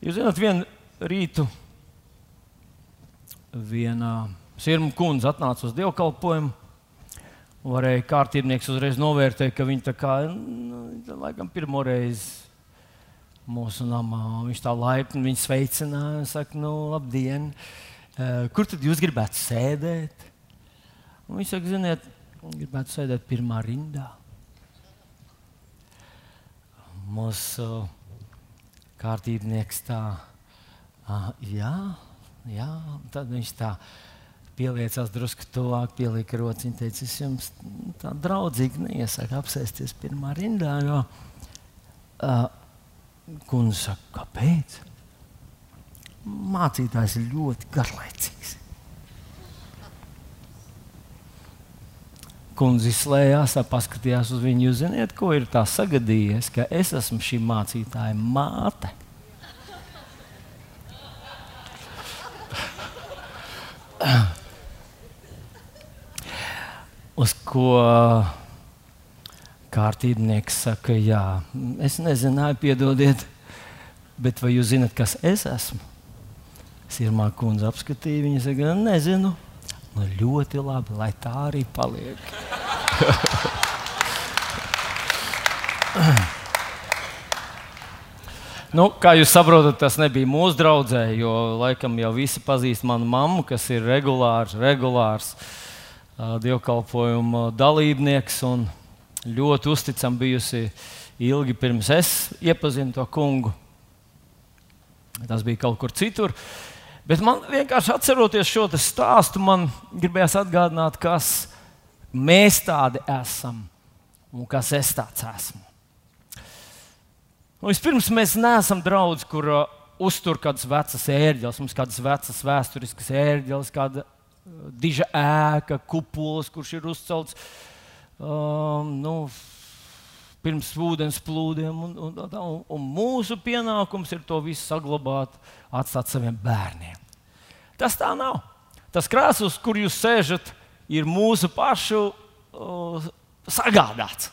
Jūs zināt, vienu rītu viena sirma kundze atnāca uz dievkalpojumu. Varēja kārtībnieks uzreiz novērtēt, ka viņa tā kā, nu, laikam, pirmo reizi mūsu namā. Viņš tā laipni viņu sveicināja un saka, nu, labdien, eh, kur tad jūs gribētu sēdēt? Un viņš saka, ziniet, gribētu sēdēt pirmā rindā. Mūsu kārtībnieks tā, ah, jā, jā, tad viņš tā pieliecās drusku tuvāk, pielika rociņu, teica, es jums tā draudzīgi neiesaku apsēsties pirmā rindā, jo uh, kundze saka, kāpēc? Mācītājs ir ļoti garlaicīgs. Kundze izslēdzās, paskatījās uz viņu. Jūs zināt, ko ir tā sagadījies, ka es esmu šī mācītāja māte. Uz ko kārtībnieks saka, jā, es nezināju, piedodiet, bet vai jūs zinat, kas es esmu? Sirmā kundze apskatīja viņu, saka, nezinu. Nu, ļoti labi, lai tā arī paliek. nu, kā jūs saprotat, tas nebija mūsu draudzē, jo laikam jau visi pazīst manu mammu, kas ir regulārs, regulārs uh, dievkalpojuma dalībnieks un ļoti uzticama bijusi ilgi pirms es iepazinu to kungu. Tas bija kaut kur citur. Bet man vienkārši atceroties šo stāstu, man gribējās atgādināt, kas mēs tādi esam un kas es tāds esmu. Un vispirms mēs neesam draugi, kur uh, uztur kādas vecas ērģeles, mums kādas vecas vēsturiskas ērģeles, kāda diža ēka, kupols, kurš ir uzcelts um, nu, pirms ūdens plūdiem. Un, un, un, un mūsu pienākums ir to visu saglabāt, atstāt saviem bērniem. Tas tā nav. Tas krēsls, kur jūs sēžat, ir mūsu pašu uh, sagādāts.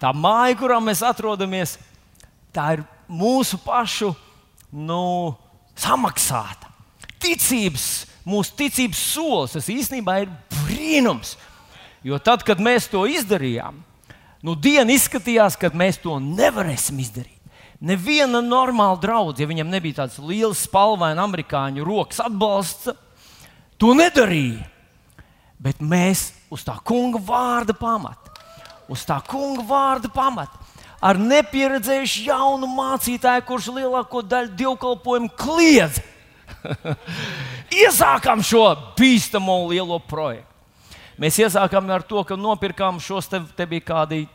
Tā māja, kurā mēs atrodamies, tā ir mūsu pašu nu, samaksāta. Ticības mūsu ticības solis. Tas īstenībā ir brīnums. Jo tad, kad mēs to izdarījām, nu, diena izskatījās, ka mēs to nevarēsim izdarīt. Neviena normāla draudzene, ja viņam nebija tāds liels, spalvains amerikāņu rokas atbalsts, to nedarīja. Bet mēs uz tā kunga vārda pamata, uz tā kunga vārda pamata, ar nepieredzējušu jaunu mācītāju, kurš lielāko daļu dievkalpojumu kliedz iesākām šo bīstamo lielo projektu. Mēs iesākām ar to, ka nopirkām šos te, te bija kādi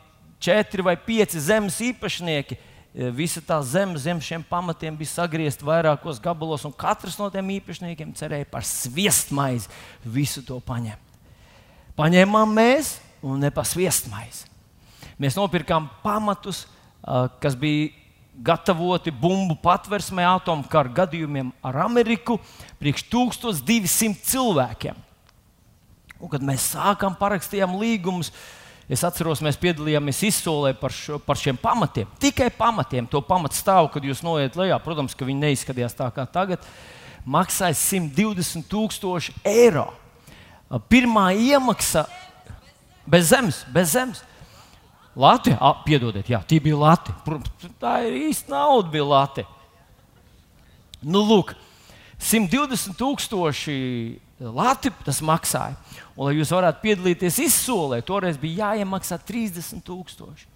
četri vai pieci zemes īpašnieki. E, visa tā zeme zem šiem pamatiem bija sagriezta vairākos gabalos, un katrs no tiem īpašniekiem cerēja par sviestmaizi visu to paņemt. Paņēmām mēs, un ne pa sviestmaizi. Mēs nopirkām pamatus, kas bija gatavoti bumbu patversmē, atomkara gadījumiem ar Ameriku, priekš 1200 cilvēkiem. Un, kad mēs sākām parakstījām līgumus, es atceros, mēs piedalījāmies izsolē par, šo, par šiem pamatiem. Tikai pamatiem, to pamatstāvu, kad jūs noiet lejā. Protams, ka viņi neizskatījās tā kā tagad. Maksāja 120 tūkstoši eiro. Pirmā iemaksa bez zemes, bez zemes. Latvija, piedodiet, jā, tie bija. Protams, tā ir īsta nauda, bija Latvija. Nu, lūk, 120 tūkstoši Latvijas tas maksāja. Un, lai jūs varētu piedalīties izsolē, toreiz bija jāiemaksā 30 tūkstoši.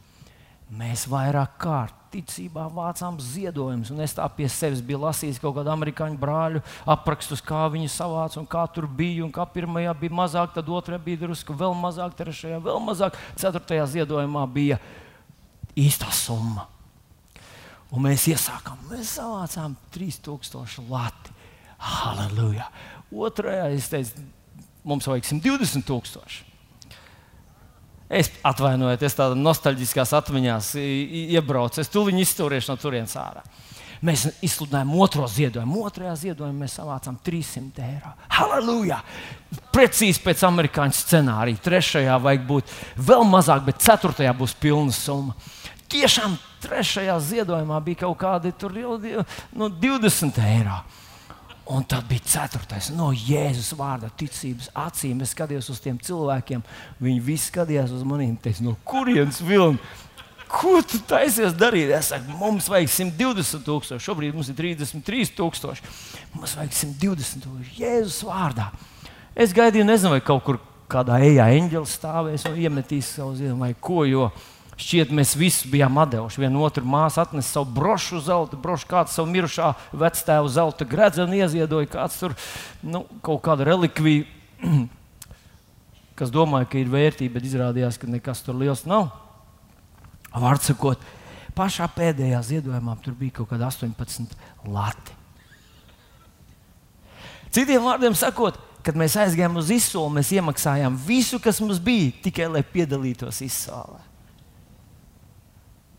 Mēs vairāk kārt ticībā vācām ziedojumus. Es tā pie sevis biju lasījis kaut kādu amerikāņu brāļu aprakstus, kā viņi savāca un kā tur bija. Un kā pirmajā bija mazāk, tad otrajā bija drusku vēl mazāk, trešajā vēl mazāk, ceturtajā ziedojumā bija īstā summa. Un mēs iesākām, mēs savācām 3000 lati. Halleluja! Otrajā es teicu, mums vajag 120 tūkstoši. Es atvainojos, es tādā nostalģiskās atmiņās iebraucu. Es tūlīt izturēšu no turienes ārā. Mēs izsludinājām otro ziedojumu. Otrajā ziedojumā mēs savācām 300 eiro. Halleluja! Precīzi pēc amerikāņu scenārija. Trešajā vajag būt vēl mazāk, bet ceturtajā būs pilna summa. tiešām trešajā ziedojumā bija kaut kādi tur, nu, 20 eiro. Un tad bija ceturtais, no Jēzus vārda, ticības acīm. Es skatījos uz tiem cilvēkiem, viņi visi skatījās uz maniem. Teicu, no kurienes vilni? Ko tu taisies darīt? Es saku, mums vajag 120 tūkstoši, šobrīd mums ir 33 tūkstoši. Mums vajag 120 tūkstoši Jēzus vārdā. Es gaidīju, nezinu, vai kaut kur kādā ejā eņģelis stāvēs un iemetīs savu ziemu vai ko. Jo šķiet, mēs visi bijām devuši. Vienu otru māsu atnesa savu brošu, zelta brošu, kāds savu mirušā vectēvu zelta gredzenu ieziedoja, kāds tur nu, kaut kādu relikviju, kas domāja, ka ir vērtība, bet izrādījās, ka nekas tur liels nav. Vārds sakot, pašā pēdējā ziedojumā tur bija kaut kāda 18 lati. Citiem vārdiem sakot, kad mēs aizgājām uz izsoli, mēs iemaksājām visu, kas mums bija, tikai lai piedalītos izsolē.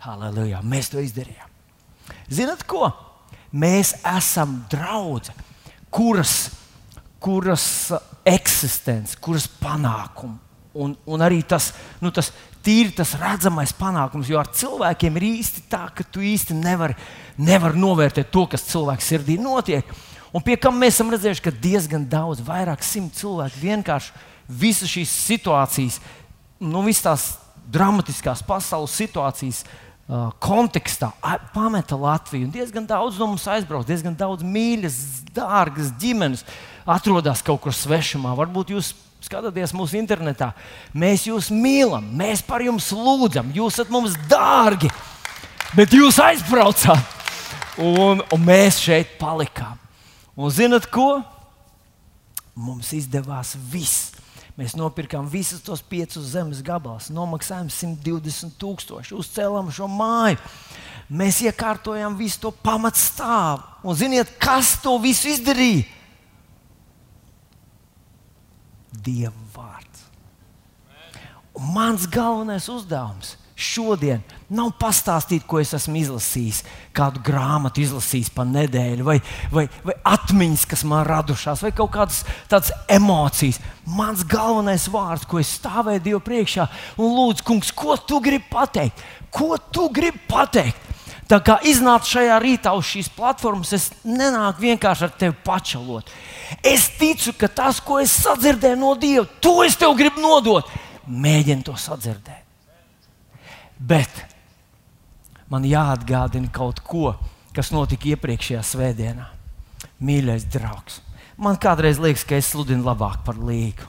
Halleluja! Mēs to izdarījām. Zinat, ko? Mēs esam draugi, kuras, kuras eksistence, kuras panākumi un, un arī tas, nu, tas tīri tas redzamais panākums, jo ar cilvēkiem ir īsti tā, ka tu īsti nevari nevar novērtēt to, kas cilvēka sirdī notiek. Un pie kam mēs esam redzējuši, ka diezgan daudz, vairāk simt cilvēku vienkārši visas šīs situācijas, nu, visas tās dramatiskās pasaules situācijas uh, kontekstā pameta Latviju. Un diezgan daudz no mums aizbrauc, diezgan daudz mīļas, dārgas ģimenes atrodas kaut kur svešumā. Varbūt jūs Skatieties mūsu internetā. Mēs jūs mīlam, mēs par jums lūdzam, jūs esat mums dārgi, bet jūs aizbraucāt. Un, un mēs šeit palikām. Un zinat ko? Mums izdevās viss. Mēs nopirkām visus tos piecus zemes gabalus, nomaksājām 120 tūkstoši, uzcēlām šo māju. Mēs iekārtojām visu to pamatstāvu. Un ziniet, kas to visu izdarīja? Dieva vārds. Un mans galvenais uzdevums šodien nav pastāstīt, ko es esmu izlasījis, kādu grāmatu izlasījis pa nedēļu, vai, vai, vai atmiņas, kas man radušās, vai kaut kādas tādas emocijas. Mans galvenais vārds, ko es stāvēju Dievu priekšā un lūdzu, kungs, ko tu gribi pateikt? Ko tu gribi pateikt? Tā kā iznāca šajā rītā uz šīs platformas, es nenāku vienkārši ar tevi pačalot. Es ticu, ka tas, ko es sadzirdēju no Dieva, to es tev gribu nodot. Mēģini to sadzirdēt. Bet man jāatgādina kaut ko, kas notika iepriekšējā svētdienā. Mīļais draugs, man kādreiz liekas, ka es sludinu labāk par līgu.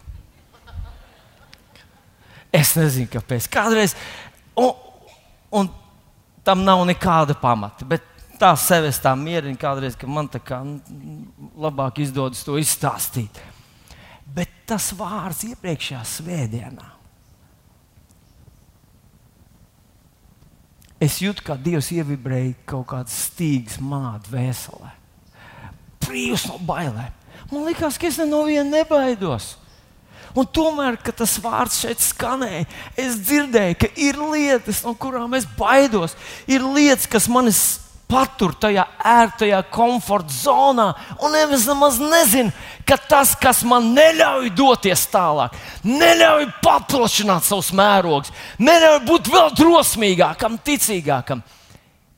Es nezinu, kāpēc. Kādreiz, un, un tam nav nekāda pamata. Bet tā sevi tā mierinu kādreiz, ka man tā kā labāk izdodas to izstāstīt. Bet tas vārds iepriekšējā svētdienā. Es jūtu, kā Dievs ievibrēja kaut kādas stīgas manā dvēselē. Brīvs no bailēm. Man liekas, ka es no viena nebaidos. Un tomēr, kad tas vārds šeit skanēja, es dzirdēju, ka ir lietas, no kurām es baidos. Ir lietas, kas manis patur tajā ērtajā komforta zonā, un nemaz nezinu, ka tas, kas man neļauj doties tālāk, neļauj paplašināt savus mērogus, neļauj būt vēl drosmīgākam, ticīgākam,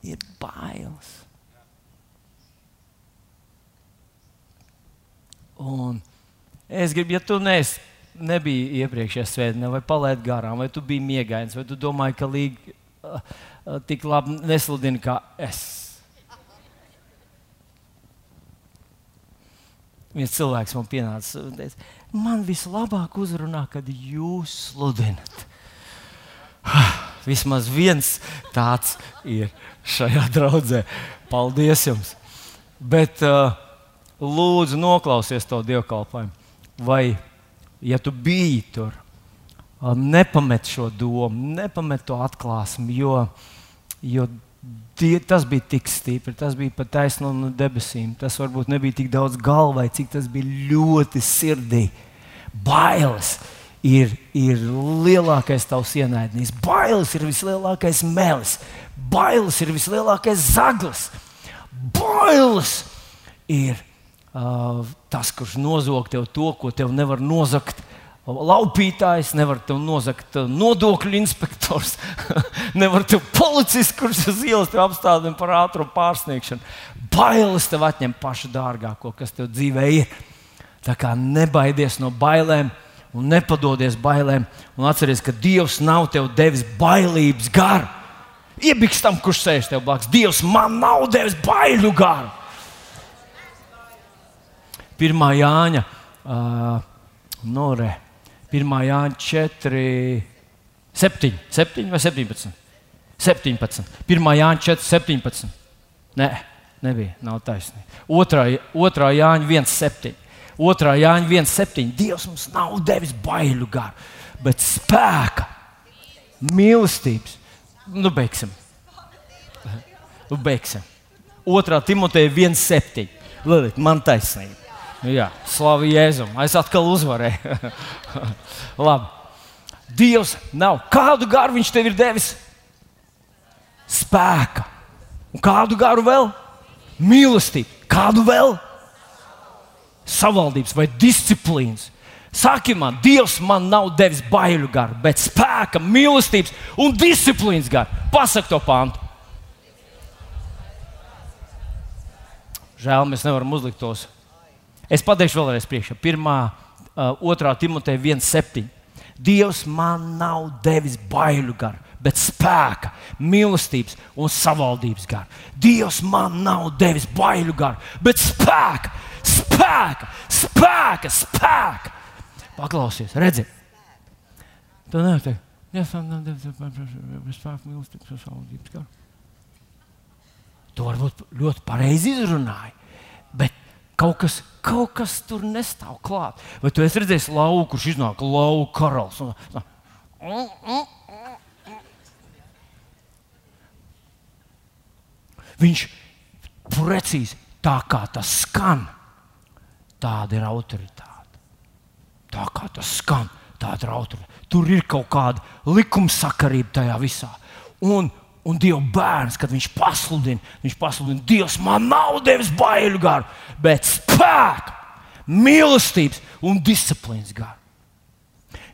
ir bailes. Un es gribu, ja tu neesi nebija iepriekšējā svētdienā, vai palaid garām, vai tu biji miegains, vai tu domāji, ka līga uh, uh, tik labi nesludina kā es. Viens cilvēks man pienāca un teica, man vislabāk uzrunā, kad jūs sludinat. Vismaz viens tāds ir šajā draudzē. Paldies jums! Bet uh, lūdzu, noklausies to dievkalpojumu. Vai ja tu biji tur, nepamet šo domu, nepamet to atklāsmi, jo, jo die, tas bija tik stipri, tas bija pat taisno no debesīm. Tas varbūt nebija tik daudz galvā, cik tas bija ļoti sirdī. Bailes ir, ir lielākais tavs ienaidnieks, bailes ir vislielākais melis, bailes ir vislielākais zaglis, bailes ir uh, tas, kurš nozog tev to, ko tev nevar nozagt laupītājs, nevar tev nozagt nodokļu inspektors, nevar tev policists, kurš uz ielas apstādina par ātrumu pārsniegšanu. Bailes tev atņem pašu dārgāko, kas tev dzīvē ir. Tā kā nebaidies no bailēm un nepadodies bailēm, un atceries, ka Dievs nav tev devis bailības garu. Iebiks tam, kurš sēž tev blakus. Dievs man nav devis bailu garu. Pirmā Jāņa, uh, no re, 1. Jāņa 4, 7, 7 vai 17? 17. 1. Jāņa 4, 17. Nē, nebija, nav taisnība. 2. 2. Jāņa 1, 7. 2. Jāņa 1, 7. Dievs mums nav devis bailu garu, bet spēka, mīlestības. Nu, beigsim. Nu, beigsim. 2. Timoteja 1, 7. Lūdzu, man taisnība. Jā, slavu Jēzum. Es atkal uzvarēju. Labi. Dievs nav. Kādu garu viņš tev ir devis? Spēka. Un kādu garu vēl? Mīlestību. Kādu vēl? Savaldības vai disciplīnas. Saki man, Dievs man nav devis bailu garu, bet spēka, mīlestības un disciplīnas garu. Pasak to pāntu. Žēl, mēs nevaram uzlikt tos Es pateikšu vēlreiz priekšā. Pirmā, uh, otrā Timoteja 1,7. Dievs man nav devis bailu garu, bet spēka, mīlestības un savaldības garu. Dievs man nav devis bailu garu, bet spēka, spēka, spēka, spēka. Paklausies, redzi. Tu nevari teikt, Dievs man nav devis spēku, mīlestības un savaldības garu. Tu varbūt ļoti pareizi izrunāji, bet kaut kas, kaut kas tur nestāv klāt. Vai tu esi redzējis lauku, kurš iznāk lauka karalis? Un, Viņš precīzi tā kā tas skan, tāda ir autoritāte. Tā kā tas skan, tāda ir autoritāte. Tur ir kaut kāda likumsakarība tajā visā. Un, Un Dieva bērns, kad viņš pasludina, viņš pasludina, Dievs man nav devis bailu garu, bet spēku, mīlestības un disciplīnas garu.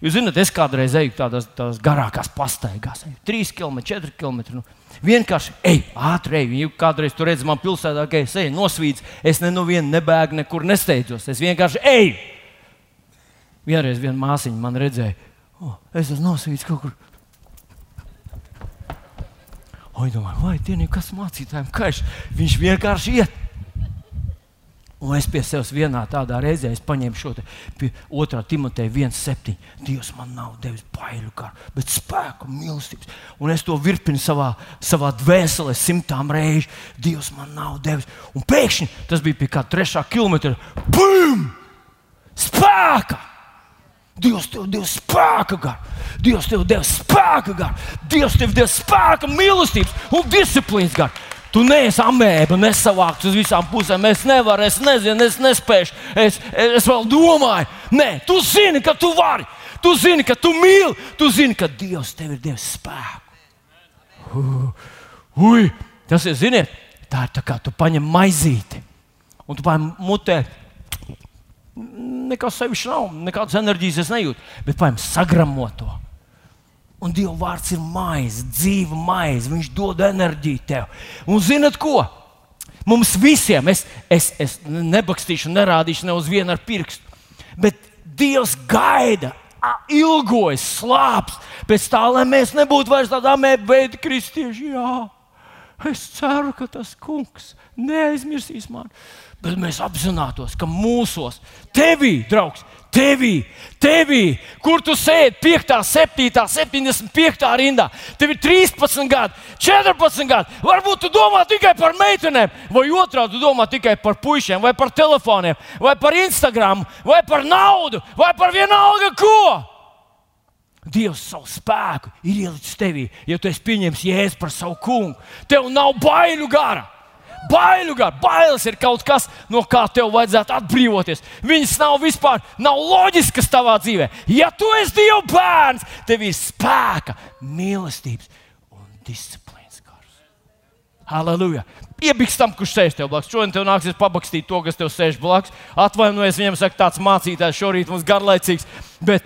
Jūs zināt, es kādreiz eju tādās, tādās garākās pastaigās, 3 km, 4 km. Nu, vienkārši ej, ātri ej. Jūs kādreiz tur redzat, man pilsētā, ka es eju nosvīdis, es ne no viena nebēgu, nekur nesteidzos. Es vienkārši eju. Vienreiz viena māsiņa man redzēja, oh, es esmu nosvīdis kaut kur O, es domāju, vai tie kas mācītājiem kaiš? Viņš vienkārši iet. Un es pie sevis vienā tādā reizē paņēmu šo otrā Timoteja 1,7. Dievs man nav devis bailu karu, bet spēku, mīlestības. Un es to virpinu savā, savā dvēselē simtām reižu. Dievs man nav devis. Un pēkšņi tas bija pie kā trešā kilometra. Bum! Spēka! Dievs tev deva spēku garu, Dievs tev deva spēku garu, Dievs tev deva spēku, mīlestības un disciplīnas garu. Tu neesi amēba, nesavākts uz visām pusēm. Es nevaru, es nezinu, es nespēju, es, es vēl domāju. Nē, tu zini, ka tu vari. Tu zini, ka tu mīli, tu zini, ka Dievs tev ir devis spēku. Ui, tas ir, ziniet, tā ir tā kā tu paņem maizīti un tu paņem mutē nekas sevišķi nav, nekādas enerģijas es nejūtu. Bet, piemēram, sagramo to. Un Dieva vārds ir maize, dzīva maize. Viņš dod enerģiju tev. Un zinat ko? Mums visiem, es, es, es nebakstīšu, nerādīšu ne uz vienu ar pirkstu, bet Dievs gaida, ilgojas, slāpes pēc tā, lai mēs nebūtu vairs tādā veidi kristieši. Jā, es ceru, ka tas kungs neaizmirsīs mani bet mēs apzinātos, ka mūsos, tevī, draugs, tevī, tevī, kur tu sēdi 5, 7, 75 rindā, tev ir 13 gadi, 14 gadi. Varbūt tu domā tikai par meitenēm, vai otrādi tu domā tikai par puikiem, vai par telefoniem, vai par Instagram, vai par naudu, vai par vienalga ko. Dievs savu spēku ir ielicis tevī, ja tu esi pieņēmis jēzu par savu kungu. Tev nav bailu gara. Bailu gars, bailes ir kaut kas, no kā tev vajadzētu atbrīvoties. Viņas nav vispār nav loģiskas tavā dzīvē. Ja tu esi Dieva bērns, tev ir spēka, mīlestības un disciplīnas gars. Halleluja! Iemiks tam, kurš sēž tev blakus. Šodien tev nāksies pabakstīt to, kas tev sēž blakus. Atvainojiet, viņam saka, tāds mācītājs šorīt mums garlaicīgs. Bet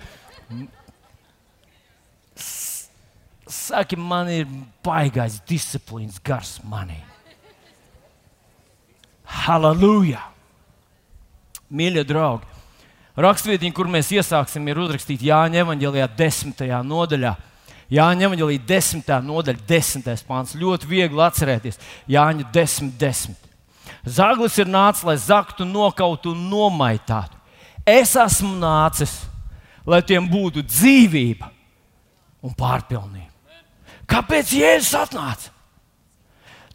saki, man ir baigais disciplīnas gars manī. Halleluja! Mīļie draugi! Rakstvietiņa, kur mēs iesāksim, ir uzrakstīta Jāņa evanģēlijā, 10. nodaļā. Jāņa evanģēlijā, 10. nodaļa, 10. pāns. Ļoti viegli atcerēties. Jāņa 10, 10. Zaglis ir nācis, lai zaktu, nokautu un nomaitātu. Es esmu nācis, lai tiem būtu dzīvība un pārpilnība. Kāpēc Jēzus atnāca?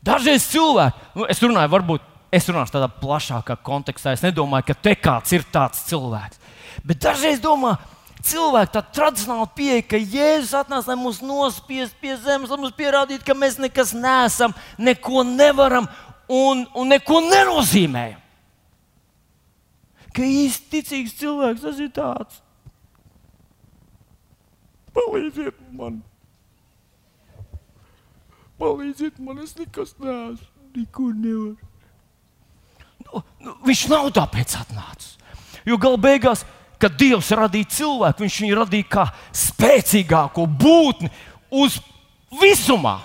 Dažreiz cilvēki, nu, es runāju, varbūt es runāšu tādā plašākā kontekstā. Es nedomāju, ka te kāds ir tāds cilvēks. Bet dažreiz domā, cilvēki tā tradicionāli pieeja, ka Jēzus atnāca, lai mūs nospiestu pie zemes, lai mums pierādītu, ka mēs nekas neesam, neko nevaram un, un neko nenozīmējam. Ka īsti ticīgs cilvēks tas ir tāds. Palīdziet man! Palīdziet man, es nekas neesmu, neko nevaru. Viņš nav tāpēc atnācis. Jo galu beigās, kad Dievs radīja cilvēku, viņš viņu radīja kā spēcīgāko būtni uz visumā.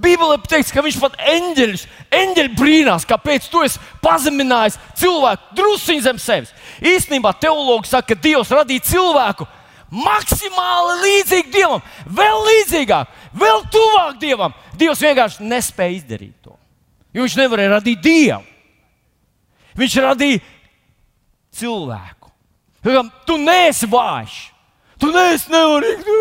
Bībelē teikts, ka viņš pat eņģeļus, eņģeļi brīnās, kāpēc tu esi pazeminājis cilvēku drusciņā zem sevis. Īstenībā teologi saka, ka Dievs radīja cilvēku maksimāli līdzīgu Dievam, vēl līdzīgāk, vēl tuvāk Dievam. Dievs vienkārši nespēja izdarīt to. Jo viņš nevarēja radīt Dievu. Viņš radīja cilvēku. Tu neesi vājš, tu neesi nevarīgs.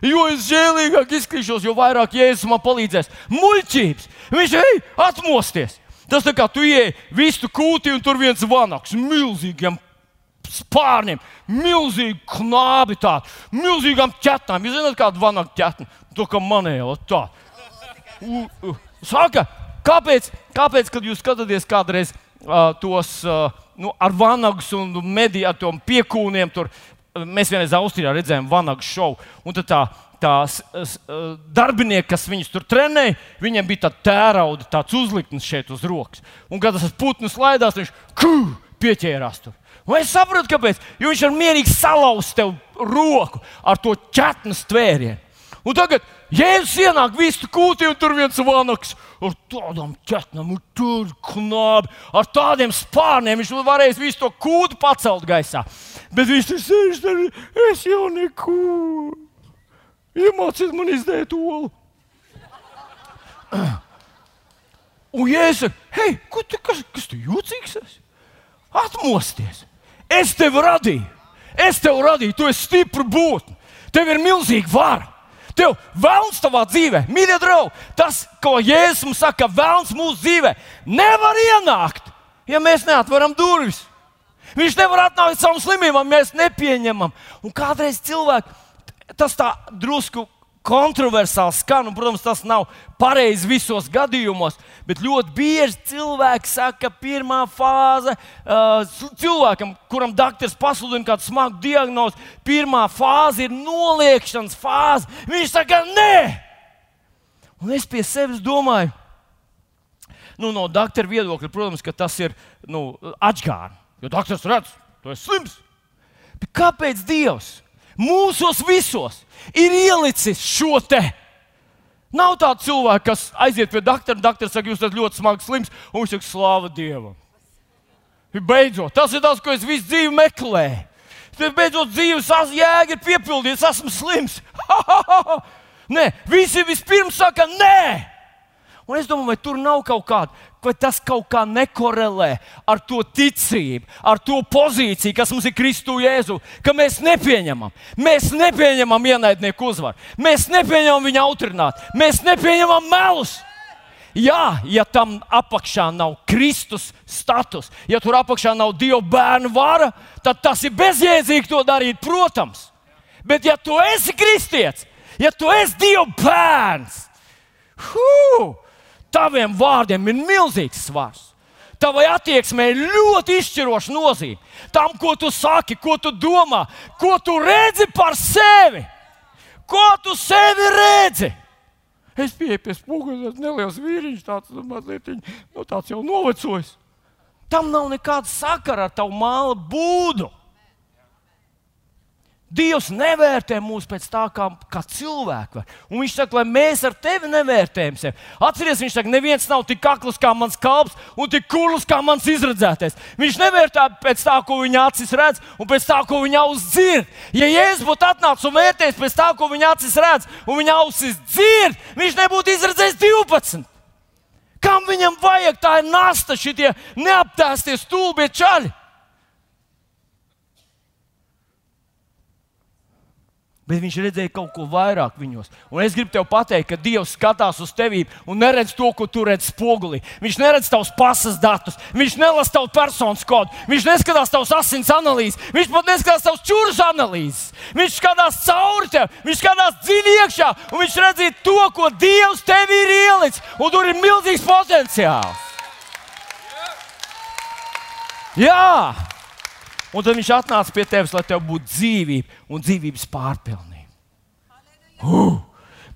Jo es žēlīgāk izskatīšos, jo vairāk jēzus man palīdzēs. Muļķības! Viņš ej, atmosties! Tas tā kā tu ieej vistu kūtī un tur viens vanaks, milzīgiem spārniem, milzīgi knābi, tādi, milzīgām ķetnām. Jūs zināt, kāda vanaga ķetne? To kā manēla tā. Saka, kāpēc, kāpēc, kad jūs skatāties kādreiz uh, tos uh, nu, ar vanagus un mediju, ar tiem piekūniem, tur mēs vienreiz Austrijā redzējām vanagu šovu. Un tā, tās uh, darbinieki, kas viņus tur trenēja, viņiem bija tāds tērauda, tāds uzliknis šeit uz rokas. Un kad tas putns laidās, viņš kū, pieķērās tur. Un es saprotu, kāpēc. Jo viņš var mierīgi salauzt tev roku ar to četnu stvērienu. Un tagad Jēzus ienāk visu kūtī, un tur viens vanaks ar tādām ķetnām, un tur knābi, ar tādiem spārniem. Viņš varēs visu to kūtu pacelt gaisā. Bet viņš tur sēž, tur es jau neko. Iemācīt man izdēt olu. Un Jēzus hei, tu, kas, kas tu jūtīgs esi? Atmosties! Es tevi radīju! Es tevi radīju, tu esi stipra būtne! Tev ir milzīga vara! Tev vēlams savā dzīvē, mīļie draugi, tas, ko Jēzus mums saka, vēlams mūsu dzīvē, nevar ienākt, ja mēs neatveram durvis. Viņš nevar atnākt ar savām slimībām, mēs nepieņemam. Un kādreiz cilvēki tas tā drusku kontroversāli skan, un, protams, tas nav pareizi visos gadījumos, bet ļoti bieži cilvēki saka, ka pirmā fāze uh, cilvēkam, kuram doktors pasludina kādu smagu diagnozi, pirmā fāze ir noliekšanas fāze. Viņš saka, nē! Un es pie sevis domāju, nu, no doktora viedokļa, protams, ka tas ir nu, atgādājums. Jo doktors redz, tu esi slims. Bet kāpēc Dievs? mūsos visos ir ielicis šo te. Nav tāda cilvēka, kas aiziet pie doktora, un doktors saka, jūs esat ļoti smagi slims, un viņš saka, slāva Dievam. Beidzot, tas ir tas, ko es visu dzīvi meklēju. Tad beidzot dzīves jēga ir piepildīta, es esmu slims. nē, visi vispirms saka, nē. Un es domāju, vai tur nav kaut kāda vai tas kaut kā nekorelē ar to ticību, ar to pozīciju, kas mums ir Kristu Jēzu, ka mēs nepieņemam. Mēs nepieņemam ienaidnieku uzvaru, mēs nepieņemam viņa autoritāti, mēs nepieņemam melus. Jā, ja tam apakšā nav Kristus status, ja tur apakšā nav Dieva bērnu vara, tad tas ir bezjēdzīgi to darīt, protams. Bet, ja tu esi kristietis, ja tu esi Dieva bērns, huh, Taviem vārdiem ir milzīgs svars. Tavai attieksmei ir ļoti izšķiroša nozīme. Tam, ko tu saki, ko tu domā, ko tu redzi par sevi. Ko tu sevi redzi? Es pieeju pie spoguļa, tas neliels vīriņš, tāds mazliet nu, tāds jau novecojis. Tam nav nekāda sakara ar tavu māla būdu. Dievs nevērtē mūs pēc tā, kā, kā cilvēki. Var. Un viņš saka, lai mēs ar tevi nevērtējam sevi. Atcerieties, viņš saka, neviens nav tik akls kā mans kalps un tik kurls kā mans izredzētais. Viņš nevērtē pēc tā, ko viņa acis redz, un pēc tā, ko viņa ausis dzird. Ja Jēzus būtu atnācis un vērtējis pēc tā, ko viņa acis redz, un viņa ausis dzird, viņš nebūtu izredzējis 12. Kam viņam vajag? Tā nasta, šitie neaptēstie stulbie čaļi. Bet viņš redzēja kaut ko vairāk viņos. Un es gribu te pateikt, ka Dievs skatās uz tevi un neredz to, ko tu redz spogulī. Viņš neredz tavus pasas datus, viņš nelasa tavu personas kodu, viņš neskatās tavus asins analīzes, viņš pat neskatās tavus čūras analīzes. Viņš skatās cauri tev, viņš skatās dziļi iekšā un viņš redz to, ko Dievs tev ir ielicis. Un tur ir milzīgs potenciāls. Jā! Un tad viņš atnāca pie tevis, lai tev būtu dzīvība un dzīvības pārpilnība. Uh,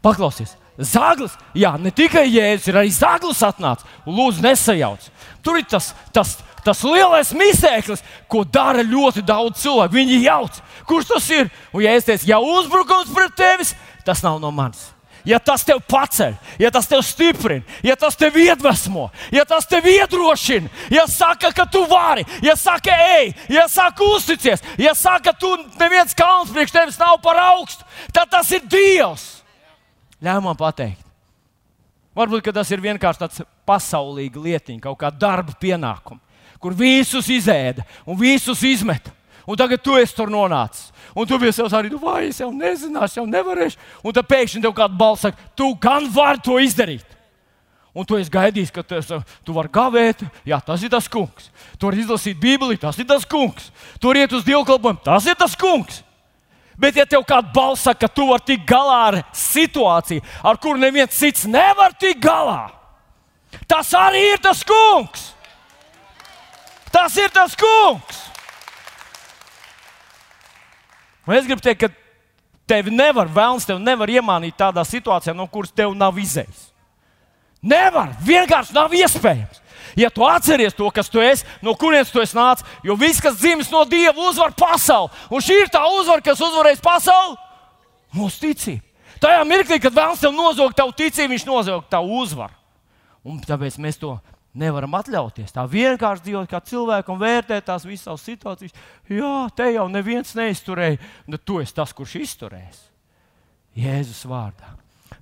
paklausies! Zaglis, jā, ne tikai jēzus, ir arī zaglis atnācis. Lūdzu, nesajauc. Tur ir tas, tas, tas lielais misēklis, ko dara ļoti daudz cilvēku. Viņi jauc, kurš tas ir. Un, ja es teicu, ja uzbrukums pret tevis, tas nav no manis ja tas tev paceļ, ja tas tev stiprina, ja tas tev iedvesmo, ja tas tev iedrošina, ja saka, ka tu vari, ja saka, ej, ja saka, uzticies, ja saka, ka tu neviens kalns priekš tevis nav par augstu, tad tas ir Dievs. Ļauj man pateikt. Varbūt tas ir vienkārši tāds pasaulīga lietiņa, kaut kā darba pienākums, kur visus izēda un visus izmeta. Un tagad tu esi tur nonācis. Un tu biji sev arī, nu, vai es jau nezināšu, jau nevarēšu. Un tad pēkšņi tev kāda balss saka, tu gan vari to izdarīt. Un tu esi gaidījis, ka tu, tu vari gavēt, jā, tas ir tas kungs. Tu vari izlasīt Bībeli, tas ir tas kungs. Tur iet uz dievkalpojumu, tas ir tas kungs. Bet, ja tev kāda balss saka, ka tu vari tikt galā ar situāciju, ar kuru neviens cits nevar tikt galā, tas arī ir tas kungs. Tas ir tas kungs. Un es gribu teikt, ka tevi nevar, vēlams, tevi nevar iemānīt tādā situācijā, no kuras tev nav izējis. Nevar, vienkārši nav iespējams. Ja tu atceries to, kas tu esi, no kurienes tu esi nācis, jo viss, kas dzimis no Dieva, uzvar pasauli. Un šī ir tā uzvara, kas uzvarēs pasauli, mūsu ticība. Tajā mirklī, kad vēlams tev nozog tavu ticību, viņš nozog tavu uzvaru. Un tāpēc mēs to nevaram atļauties. Tā vienkārši dzīvot kā cilvēks un vērtēt tās visas savas situācijas. Jā, te jau neviens neizturēja, bet nu, tu esi tas, kurš izturēs. Jēzus vārdā.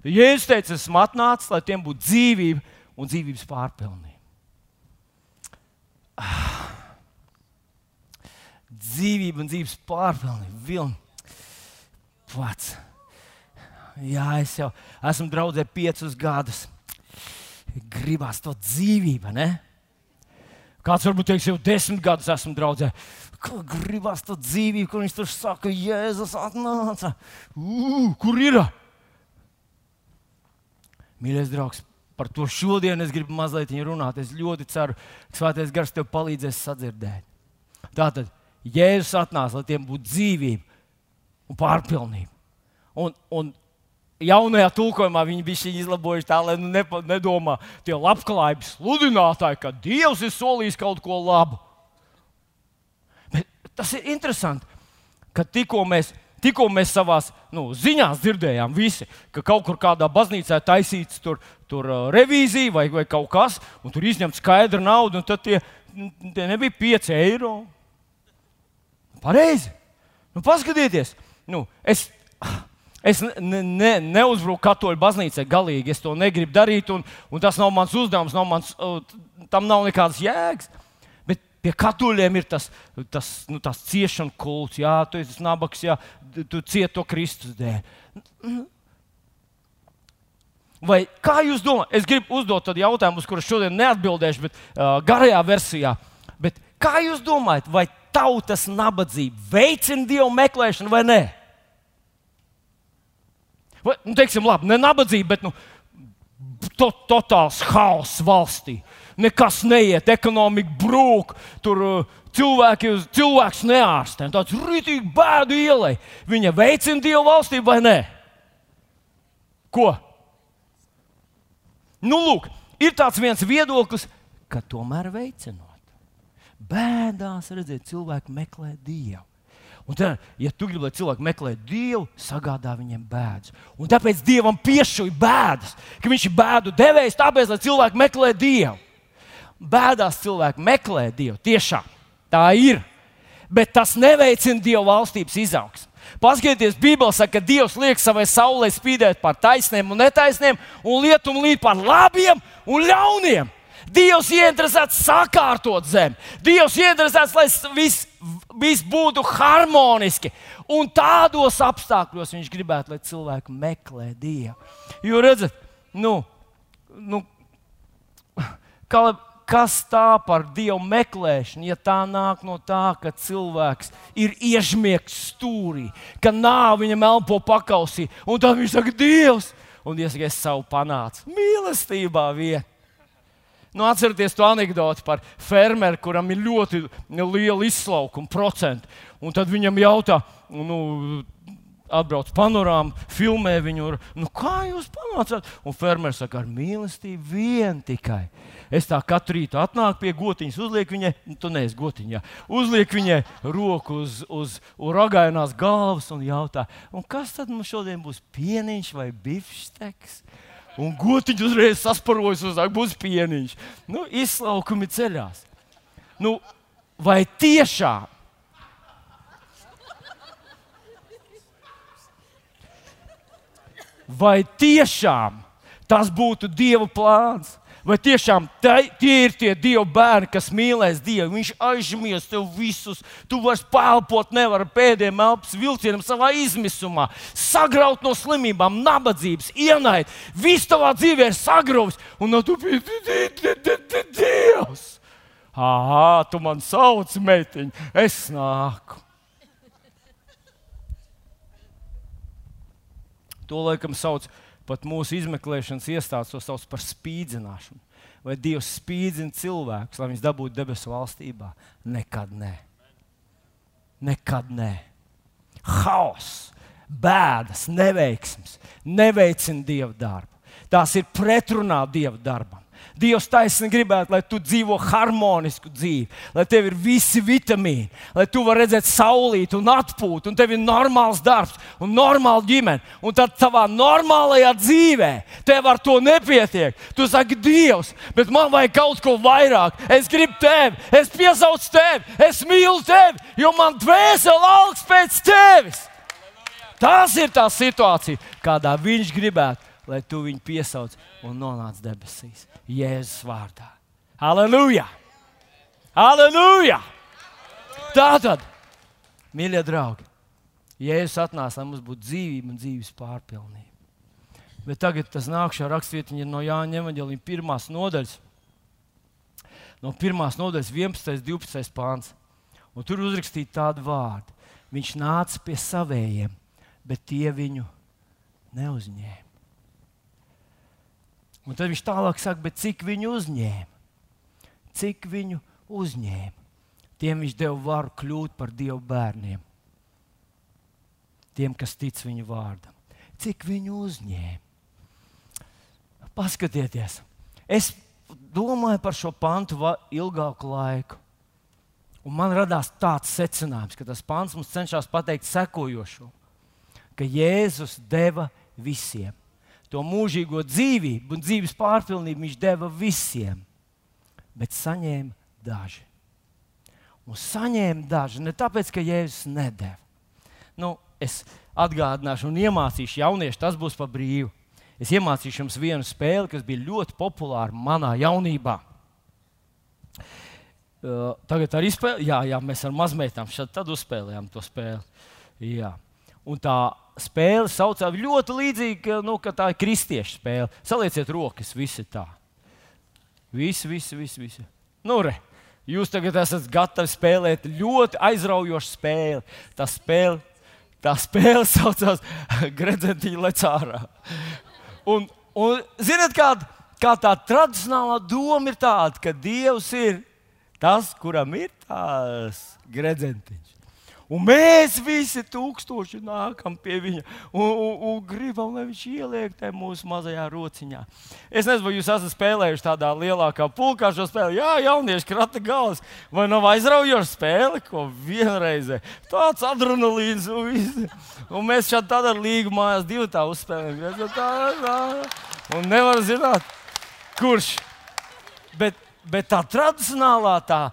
Jēzus teica, esmu atnācis, lai tiem būtu dzīvība un dzīvības pārpilnība. Ah. Dzīvība un dzīves pārpilnība. Vilni. Pats. Jā, es jau esmu draudzē piecus gadus gribās to dzīvību. Ne? Kāds varbūt teiks, jau desmit gadus esmu draudzē. Kā gribās to dzīvību, kur viņš tur saka, Jēzus atnāca. Uh, kur ir? Mīļais draugs, par to šodien es gribu mazliet runāt. Es ļoti ceru, ka Svētais Gars tev palīdzēs sadzirdēt. Tātad Jēzus atnāca, lai tiem būtu dzīvība un pārpilnība. Un, un jaunajā tulkojumā viņi bija izlabojuši tā, lai nu nepa, nedomā tie labklājības sludinātāji, ka Dievs ir solījis kaut ko labu. Bet tas ir interesanti, ka tikko mēs, tikko mēs savā nu, ziņās dzirdējām, visi, ka kaut kur kādā baznīcā taisīts tur, tur uh, revīzija vai, vai kaut kas, un tur izņemt skaidru naudu, un tad tie, tie nebija 5 eiro. Pareizi. Nu, paskatieties, nu, es, Es ne, ne, neuzbruku katoļu baznīcai galīgi. Es to negribu darīt, un, un tas nav mans uzdevums. Nav mans, tam nav nekādas jēgas. Bet pie katoļiem ir tas, tas, nu, tas ciešanu kults. Jā, tu esi nabaks, jā, tu cieti to Kristus dēļ. Vai kā jūs domājat? Es gribu uzdot tādu jautājumu, uz kuru šodien neatbildēšu, bet uh, garajā versijā. Bet kā jūs domājat, vai tautas nabadzība veicina dievu meklēšanu vai nē? Vai, nu, teiksim, labi, ne nabadzība, bet nu, to, totāls haoss valstī. Nekas neiet, ekonomika brūk, tur uh, cilvēki, cilvēks neārstē. Tāds rītīgi bēdu ielai. Viņa veicina dievu valstību vai nē? Ko? Nu, lūk, ir tāds viens viedoklis, ka tomēr veicinot. Bēdās redzēt, cilvēki meklē dievu. Un tad, ja tu gribi, lai cilvēki meklē Dievu, sagādā viņiem bēdas. Un tāpēc Dievam piešķir bēdas, ka Viņš ir bēdu devējs, tāpēc, lai cilvēki meklē Dievu. Bēdās cilvēki meklē Dievu. Tiešām tā ir. Bet tas neveicina Dieva valstības izaugsmu. Paskatieties, Bībelē saka, ka Dievs liek savai saulē spīdēt par taisniem un netaisniem, un lietumu līdz par labiem un ļauniem. Dievs ieinteresēts sakārtot zemi. Dievs ieinteresēts, lai viss vis būtu harmoniski. Un tādos apstākļos viņš gribētu, lai cilvēki meklē Dievu. Jo redziet, nu, nu, kā, kas tā par Dievu meklēšanu, ja tā nāk no tā, ka cilvēks ir iežmiegts stūrī, ka nāve viņam elpo pakausī, un tad viņš saka, Dievs, un es savu panācu mīlestībā vietā. Nu, atcerieties to anekdoti par fermeru, kuram ir ļoti liela izslaukuma procenta. Un tad viņam jautā, nu, atbrauc panorāmā, filmē viņu, nu, kā jūs panācāt? Un fermeris saka, ar mīlestību vien tikai. Es tā katru rītu atnāku pie gotiņas, uzlieku viņai, nu, tu neesi gotiņā, uzlieku viņai roku uz, uz, uz ragainās galvas un jautā, un kas tad mums šodien būs pieniņš vai bifšteks? Un gotiņš uzreiz sasparojas uz zemes, būs pieniņš. Nu, izslaukumi ceļās. Nu, vai tiešām? Vai tiešām tas būtu Dieva plāns? Vai tiešām tie, tie ir tie Dieva bērni, kas mīlēs Dievu? Viņš aizmies tev visus, tu vairs pelpot nevari pēdējiem elpas vilcienam savā izmisumā, sagraut no slimībām, nabadzības, ienaid. Viss tavā dzīvē ir sagrauts, un no tu biji Dievs. Ah, tu man sauc, meitiņ, es nāku. To laikam sauc par pat mūsu izmeklēšanas iestādes to sauc par spīdzināšanu. Vai Dievs spīdzina cilvēkus, lai viņus dabūtu debesu valstībā? Nekad nē. Nekad nē. Haoss, bēdas, neveiksmes neveicina Dieva darbu. Tās ir pretrunā Dieva darbam. Dievs taisni gribētu, lai tu dzīvo harmonisku dzīvi, lai tev ir visi vitamīni, lai tu vari redzēt saulīti un atpūtu, un tev ir normāls darbs un normāla ģimene. Un tad savā normālajā dzīvē tev ar to nepietiek. Tu saki, Dievs, bet man vajag kaut ko vairāk. Es gribu tevi, es piesaucu tevi, es mīlu tevi, jo man dvēsele augsts pēc tevis. Tas ir tā situācija, kādā viņš gribētu, lai tu viņu piesauc un nonāc debesīs. Jēzus vārdā. Aleluja! Aleluja! Tātad, mīļie draugi, Jēzus atnāca, lai mums būtu dzīvība un dzīves pārpilnība. Bet tagad tas nākšā rakstvietiņa ir no Jāņa Evanģelīna pirmās nodaļas. No pirmās nodaļas 11. un 12. pāns. Un tur uzrakstīja tādu vārdu. Viņš nāca pie savējiem, bet tie viņu neuzņēma. Un tad viņš tālāk saka, cik viņu uzņēma. Cik viņu uzņēma. Tiem viņš deva varu kļūt par Dieva bērniem. Tiem, kas tic viņu vārdam. Cik viņu uzņēma. Paskatieties, es domāju par šo pantu ilgāku laiku. Un man radās tāds secinājums, ka tas pants mums cenšas pateikt sekojošo, ka Jēzus deva visiem to mūžīgo dzīvību un dzīves pārpilnību viņš deva visiem, bet saņēma daži. Un saņēma daži ne tāpēc, ka Jēzus nedēva. Nu, es atgādināšu un iemācīšu jauniešu, tas būs pa brīvu. Es iemācīšu jums vienu spēli, kas bija ļoti populāra manā jaunībā. Uh, tagad arī spēlē, jā, jā, mēs ar mazmeitām šeit uzspēlējām to spēli. Jā. Un tā spēle saucās ļoti līdzīgi, ka, nu, ka tā ir kristiešu spēle. Salieciet rokas, visi tā. Visi, visi, visi. visi. Nu, re, jūs tagad esat gatavi spēlēt ļoti aizraujošu spēli. Tā spēle, tā spēle saucās Gredzentiņa lecārā. Un, un ziniet, kāda kā tā tradicionālā doma ir tāda, ka Dievs ir tas, kuram ir tās gredzentiņas. Un mēs visi tūkstoši nākam pie viņa un, un, un gribam, lai viņš ieliek tajā mūsu mazajā rociņā. Es nezinu, vai jūs esat spēlējuši tādā lielākā pulkā šo spēli. Jā, jaunieši krata galvas. Vai nav aizraujoša spēle, ko vienreizē tāds adrenalīns un viss. Un mēs šādi tādā līgā mājās divi tā uzspēlējam. Tā, tā. Un nevar zināt, kurš. Bet, bet tā tradicionālā tā.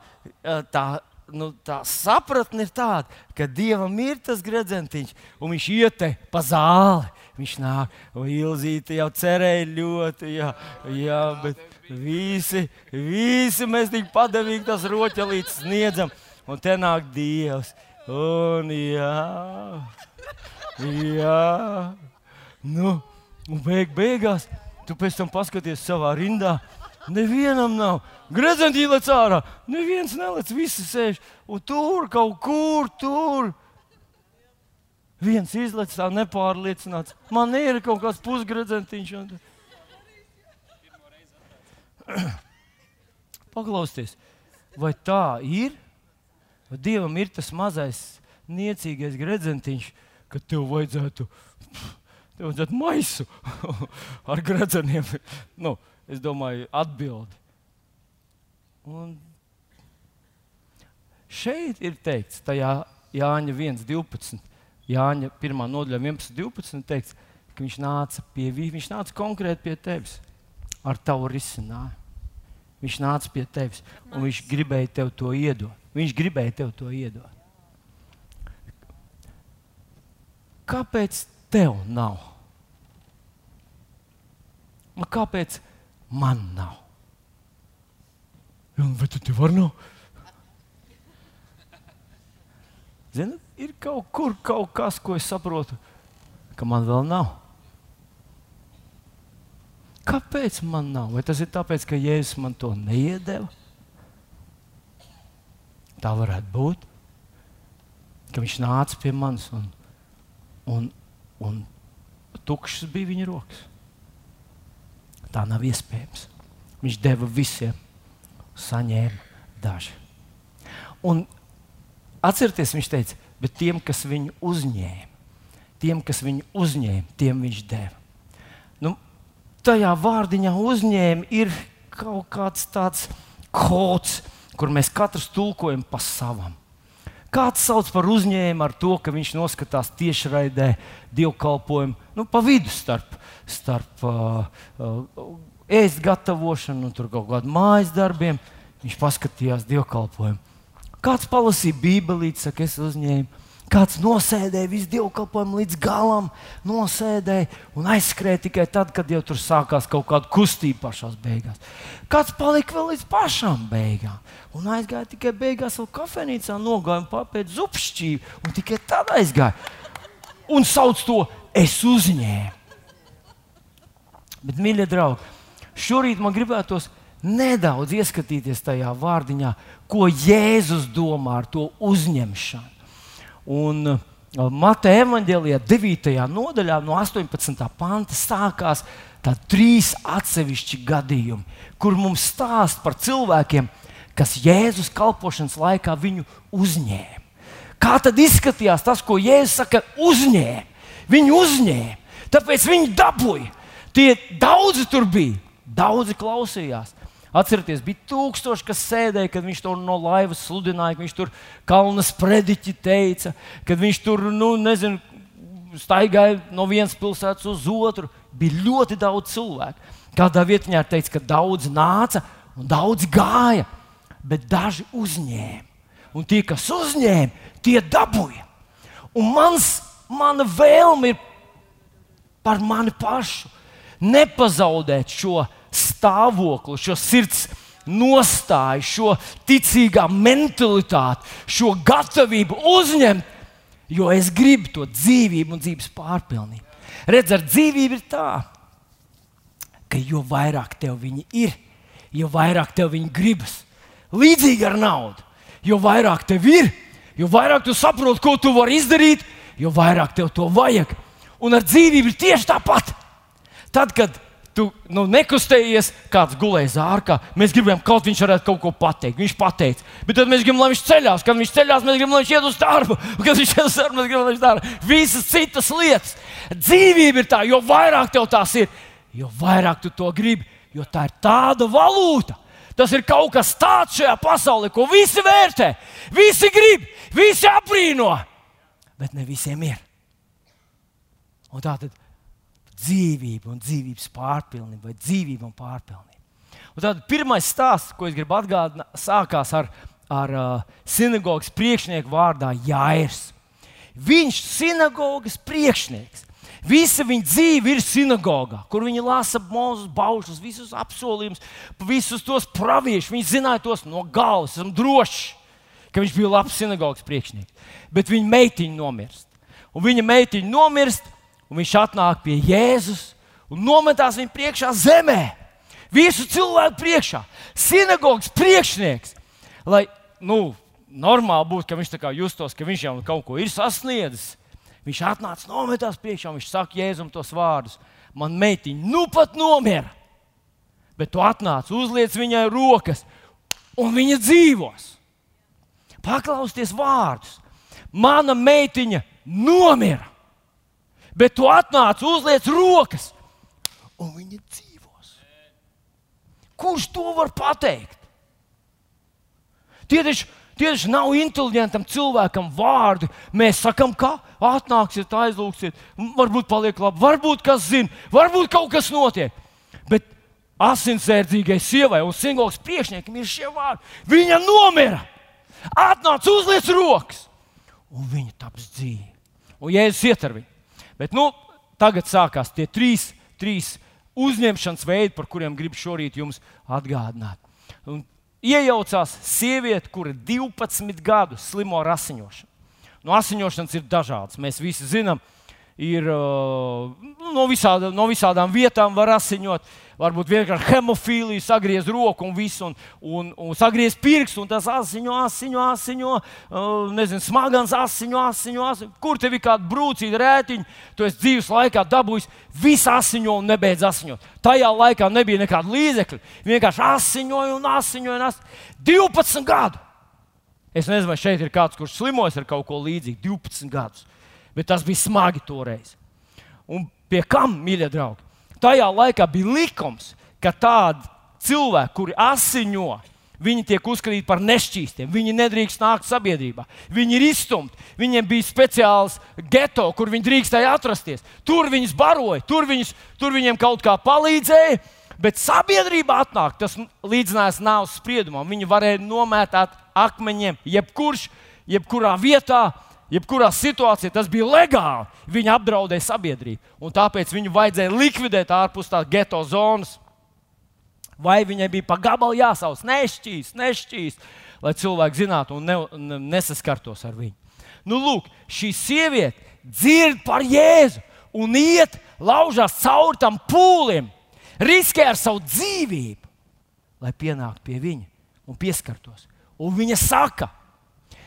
tā nu, tā sapratne ir tāda, ka Dievam ir tas gredzentiņš, un viņš iet pa zāli. Viņš nāk, un Ilzīte jau cerēja ļoti, jā, jā bet visi, visi mēs tik padavīgi tas roķelītes sniedzam, un te nāk Dievs. Un jā, jā, nu, un beig, beigās tu pēc tam paskaties savā rindā Nevienam nav. Grezentī lec ārā. Neviens nelec, visi sēž. Un tur kaut kur tur. Viens izlaiž tā nepārliecināts. Man ir kaut kāds pusgredzentiņš. Paklausieties, vai tā ir? Vai Dievam ir tas mazais, niecīgais gredzentiņš, ka tev vajadzētu, tev vajadzētu maisu ar gredzeniem? Nu, es domāju, atbildi. Un šeit ir teikts, tajā Jāņa 1.12. Jāņa 1. nodaļā 11.12. teikts, ka viņš nāca pie viņa, viņš nāca konkrēti pie tevis ar tavu risinājumu. Viņš nāca pie tevis un viņš gribēja tev to iedot. Viņš gribēja tev to iedot. Kāpēc tev nav? Kāpēc man nav. Un vai tu vari nav? Zini, ir kaut kur kaut kas, ko es saprotu, ka man vēl nav. Kāpēc man nav? Vai tas ir tāpēc, ka Jēzus man to neiedeva? Tā varētu būt. Ka viņš nāca pie manis un, un, un tukšs bija viņa rokas. Tā nav iespējams. Viņš deva visiem, saņēma daži. Un atcerieties, viņš teica, bet tiem, kas viņu uzņēma, tiem, kas viņu uzņēma, tiem viņš deva. Nu, tajā vārdiņā uzņēma ir kaut kāds tāds kods, kur mēs katrs tulkojam pa savam. Kāds sauc par uzņēmumu ar to, ka viņš noskatās tiešraidē dievkalpojumu nu, pa vidu starp, starp uh, uh, ēst gatavošanu un kaut kādiem mājas darbiem. Viņš paskatījās dievkalpojumu. Kāds palasīja Bībelīti, saka, es uzņēmu. Kāds nosēdēja visu dievkalpojumu līdz galam, nosēdēja un aizskrēja tikai tad, kad jau tur sākās kaut kāda kustība pašā beigās. Kāds palika vēl līdz pašām beigām un aizgāja tikai beigās, vēl kafejnīcā nogāja un papēta zupšķīvi un tikai tad aizgāja. Un sauc to es uzņēmu. Bet, mīļie draugi, šorīt man gribētos nedaudz ieskatīties tajā vārdiņā, ko Jēzus domā ar to uzņemšanu. Un uh, Mateja evanģēlijā 9. nodaļā, no 18. panta, sākās trīs atsevišķi gadījumi, kur mums stāsta par cilvēkiem, kas Jēzus kalpošanas laikā viņu uzņēma. Kā tad izskatījās tas, ko Jēzus saka, uzņēma? Viņu uzņēma, tāpēc viņi dabūja. Tie daudzi tur bija, daudzi klausījās. Atcerieties, bija tūkstoši, kas sēdēja, kad viņš to no laivas sludināja, kad viņš tur kalnas prediķi teica, kad viņš tur, nu, nezinu, staigāja no vienas pilsētas uz otru. Bija ļoti daudz cilvēku. Kādā vietā teica, ka daudz nāca un daudz gāja, bet daži uzņēma. Un tie, kas uzņēma, tie dabūja. Un mans, mana vēlme ir par mani pašu nepazaudēt šo stāvokli, šo sirds nostāju, šo ticīgā mentalitāti, šo gatavību uzņemt, jo es gribu to dzīvību un dzīves pārpilnību. Redz, ar dzīvību ir tā, ka jo vairāk tev viņi ir, jo vairāk tev viņi gribas. Līdzīgi ar naudu. Jo vairāk tev ir, jo vairāk tu saproti, ko tu vari izdarīt, jo vairāk tev to vajag. Un ar dzīvību ir tieši tāpat. Tad, kad tu nu, nekustējies, kāds gulēja zārkā. Mēs gribējām, kaut viņš varētu kaut ko pateikt. Viņš pateica, bet tad mēs gribam, lai viņš ceļās. Kad viņš ceļās, mēs gribam, lai viņš iet uz darbu. Kad viņš iet uz darbu, mēs gribam, lai viņš dara visas citas lietas. Dzīvība ir tā, jo vairāk tev tās ir, jo vairāk tu to gribi, jo tā ir tāda valūta. Tas ir kaut kas tāds šajā pasaulē, ko visi vērtē, visi grib, visi apbrīno, bet ne visiem ir. Un tā tad dzīvība un dzīvības pārpilnība, vai dzīvība un pārpilnība. Un tad pirmais stāsts, ko es gribu atgādināt, sākās ar, ar uh, sinagogas priekšnieku vārdā Jāirs. Viņš ir sinagogas priekšnieks. Visa viņa dzīve ir sinagogā, kur viņi lasa mūžus, baušus, visus apsolījumus, visus tos praviešus. Viņi zināja tos no galvas, esmu drošs, ka viņš bija labs sinagogas priekšnieks. Bet viņa meitiņa nomirst. Un viņa meitiņa nomirst, un viņš atnāk pie Jēzus un nometās viņa priekšā zemē. Visu cilvēku priekšā, sinagogas priekšnieks. Lai nu, normāli būtu, ka viņš justos, ka viņš jau kaut ko ir sasniedzis. Viņš atnāca nometās priekšā viņš saka Jēzum tos vārdus. Man meitiņa nu pat nomira, bet tu atnāc, uzliec viņai rokas, un viņa dzīvos. Paklausieties vārdus. Mana meitiņa nomira bet tu atnāc, uzliec rokas, un viņi dzīvos. Kurš to var pateikt? Tie taču, tie taču nav inteliģentam cilvēkam vārdi. Mēs sakām, ka atnāksiet, aizlūgsiet, varbūt paliek labi, varbūt kas zina, varbūt kaut kas notiek. Bet asinsērdzīgai sievai un singls priekšniekam ir šie vārdi. Viņa nomira, atnāca, uzliec rokas, un viņa taps dzīva. Un Jēzus iet ar viņu. Bet nu, tagad sākās tie trīs, trīs uzņemšanas veidi, par kuriem gribu šorīt jums atgādināt. Un iejaucās sieviete, kura 12 gadus slimo ar asiņošanu. No asiņošanas ir dažādas. Mēs visi zinām, ir no, visāda, no visādām vietām var asiņot varbūt vienkārši hemofīlija, sagriez roku un visu, un, un, un sagriez pirkstu, un tas asiņo, asiņo, asiņo, nezinu, smagans asiņo, asiņo, asiņo. Kur tev ir kāda brūcīga rētiņa, tu esi dzīves laikā dabūjis visu asiņo un nebeidz asiņot. Tajā laikā nebija nekāda līdzekļa. Vienkārši asiņoja un asiņoja. Un asiņoja. 12 gadu! Es nezinu, vai šeit ir kāds, kurš slimojas ar kaut ko līdzīgu, 12 gadus. Bet tas bija smagi toreiz. Un pie kam, mīļie draugi? Tajā laikā bija likums, ka tādi cilvēki, kuri asiņo, viņi tiek uzskatīti par nešķīstiem. Viņi nedrīkst nākt sabiedrībā. Viņi ir izstumti. Viņiem bija speciāls geto, kur viņi drīkstēja atrasties. Tur viņus baroja, tur, viņus, tur viņiem kaut kā palīdzēja. Bet sabiedrība atnāk, tas līdzinājās nāves spriedumam. Viņi varēja nomētāt akmeņiem, jebkurš, jebkurā vietā, jebkurā situācijā tas bija legāli. Viņi apdraudēja sabiedrību, un tāpēc viņu vajadzēja likvidēt ārpus tās geto zonas. Vai viņai bija pa gabalu jāsauc, nešķīs, nešķīs, lai cilvēki zinātu un ne, ne, nesaskartos ar viņu. Nu, lūk, šī sieviete dzird par Jēzu un iet, laužās cauri tam pūlim, riskē ar savu dzīvību, lai pienāktu pie viņa un pieskartos. Un viņa saka,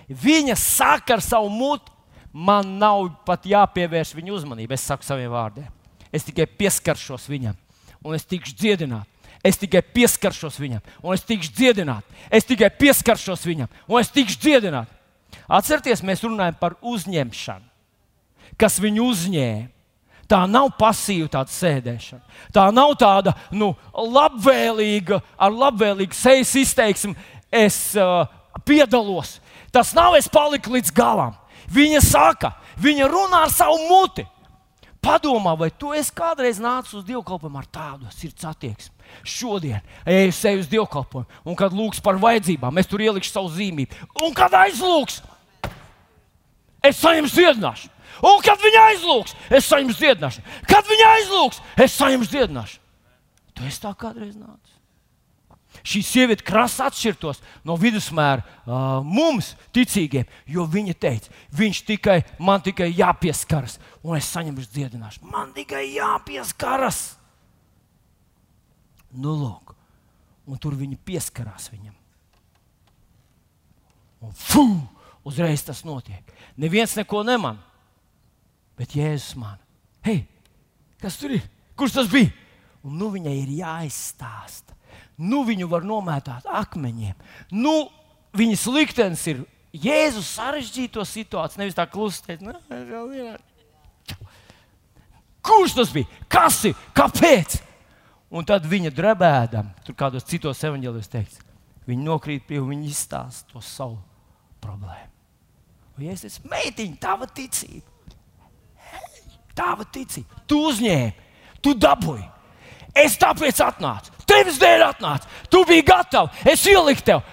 Viņa saka ar savu muti, man nav pat jāpievērš viņa uzmanība. Es saku saviem vārdiem. Es tikai pieskaršos viņam, un es tikšu dziedināts. Es tikai pieskaršos viņam, un es tikšu dziedināts. Es tikai pieskaršos viņam, un es tikšu dziedināts. Atcerieties, mēs runājam par uzņemšanu, kas viņu uzņēma. Tā nav pasīva tāda sēdēšana. Tā nav tāda nu, labvēlīga, ar labvēlīgu sejas izteiksmi. Es uh, piedalos, Tas nav es paliku līdz galam. Viņa saka, viņa runā ar savu muti. Padomā, vai tu esi kādreiz nācis uz dievkalpojumu ar tādu sirds attieksmi? Šodien eju sev uz dievkalpojumu, un kad lūgs par vajadzībām, es tur ielikšu savu zīmību. Un kad aizlūgs, es saņemšu dziedināšanu. Un kad viņa aizlūgs, es saņemšu dziedināšanu. Kad viņa aizlūgs, es saņemšu dziedināšanu. Tu esi tā kādreiz nācis šī sieviete krasi atšķirtos no vidusmēra uh, mums, ticīgiem, jo viņa teica, viņš tikai, man tikai jāpieskaras, un es saņemšu dziedināšanu. Man tikai jāpieskaras. Nu, lūk, un tur viņi pieskarās viņam. Un fū, uzreiz tas notiek. Neviens neko neman, bet Jēzus man. Hei, kas tur ir? Kurš tas bija? un nu viņai ir jāizstāsta. Nu viņu var nomētāt akmeņiem. Nu, viņas liktenis ir Jēzus sarežģīto situāciju, nevis tā klusi teikt, kurš tas bija? Kas ir? Kāpēc? Un tad viņa drebēdam, tur kādos citos evanģēlijos teikts, viņa nokrīt pie viņa izstāsta to savu problēmu. Un es teicu, meitiņa, tava ticība, tava ticība, tu uzņēmi, tu dabūji. Es tāpēc atnācu, tevis dēļ atnācu, tu biji gatavs, es ieliku tev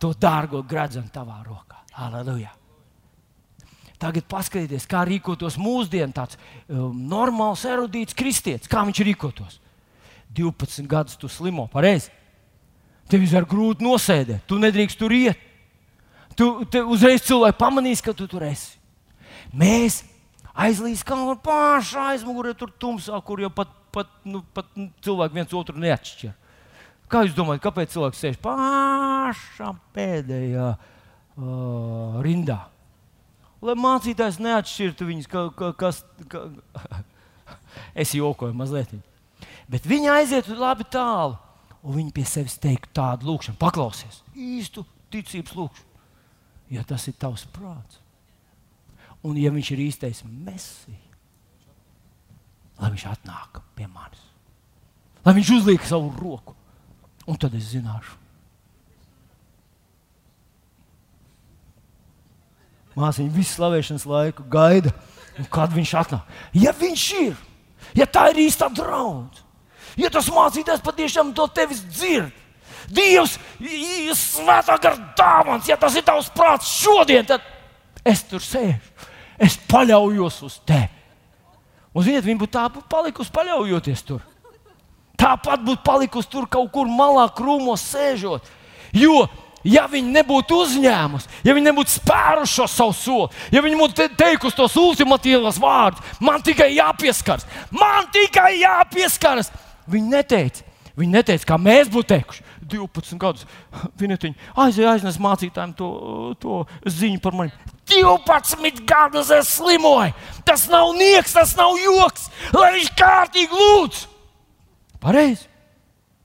to dārgo gradzenu tavā rokā. Aleluja! Tagad paskatieties, kā rīkotos mūsdienu tāds um, normāls, erudīts kristietis. Kā viņš rīkotos? 12 gadus tu slimo, pareizi. Tev ir grūti nosēdēt, tu nedrīkst tur iet. Tu, uzreiz cilvēki pamanīs, ka tu tur esi. Mēs aizlīdz kā no paša aizmugurē, tur tumsā, kur jau pat, pat, nu, pat nu, cilvēki viens otru neatšķir. Kā jūs domājat, kāpēc cilvēks sēž pašā pēdējā uh, rindā? Lai mācītājs neatšķirtu viņus, ka, ka, kas. Ka, es jokoju mazliet. Bet viņi aiziet labi tālu, un viņi pie sevis teiktu tādu lūkšanu, paklausies īstu ticības lūkšanu ja tas ir tavs prāts. Un ja viņš ir īstais mesija, lai viņš atnāk pie manis, lai viņš uzliek savu roku, un tad es zināšu. Māsiņa visu slavēšanas laiku gaida, kad viņš atnāk. Ja viņš ir, ja tā ir īsta draudzene, ja tas mācītājs patiešām to tevis dzird, Dievs, svētā gara dāvāns, ja tas ir tavs prāts šodien, tad es tur sēžu. Es paļaujos uz tevi. Un, ziniet, viņa būtu tā palikusi paļaujoties tur. Tāpat būtu palikusi tur kaut kur malā, krūmos sēžot. Jo, ja viņi nebūtu uzņēmusi, ja viņi nebūtu spēruši šo savu soli, ja viņi būtu te teikusi tos ultimatīvos vārdus, man tikai jāpieskaras, man tikai jāpieskaras. Viņi neteica, viņi neteica, kā mēs būtu teikuši. 12 gadus. Vinetiņa aizēja aiznes mācītājiem to, to ziņu par mani. 12 gadus es slimoju. Tas nav nieks, tas nav joks. Lai viņš kārtīgi lūdz. Pareizi.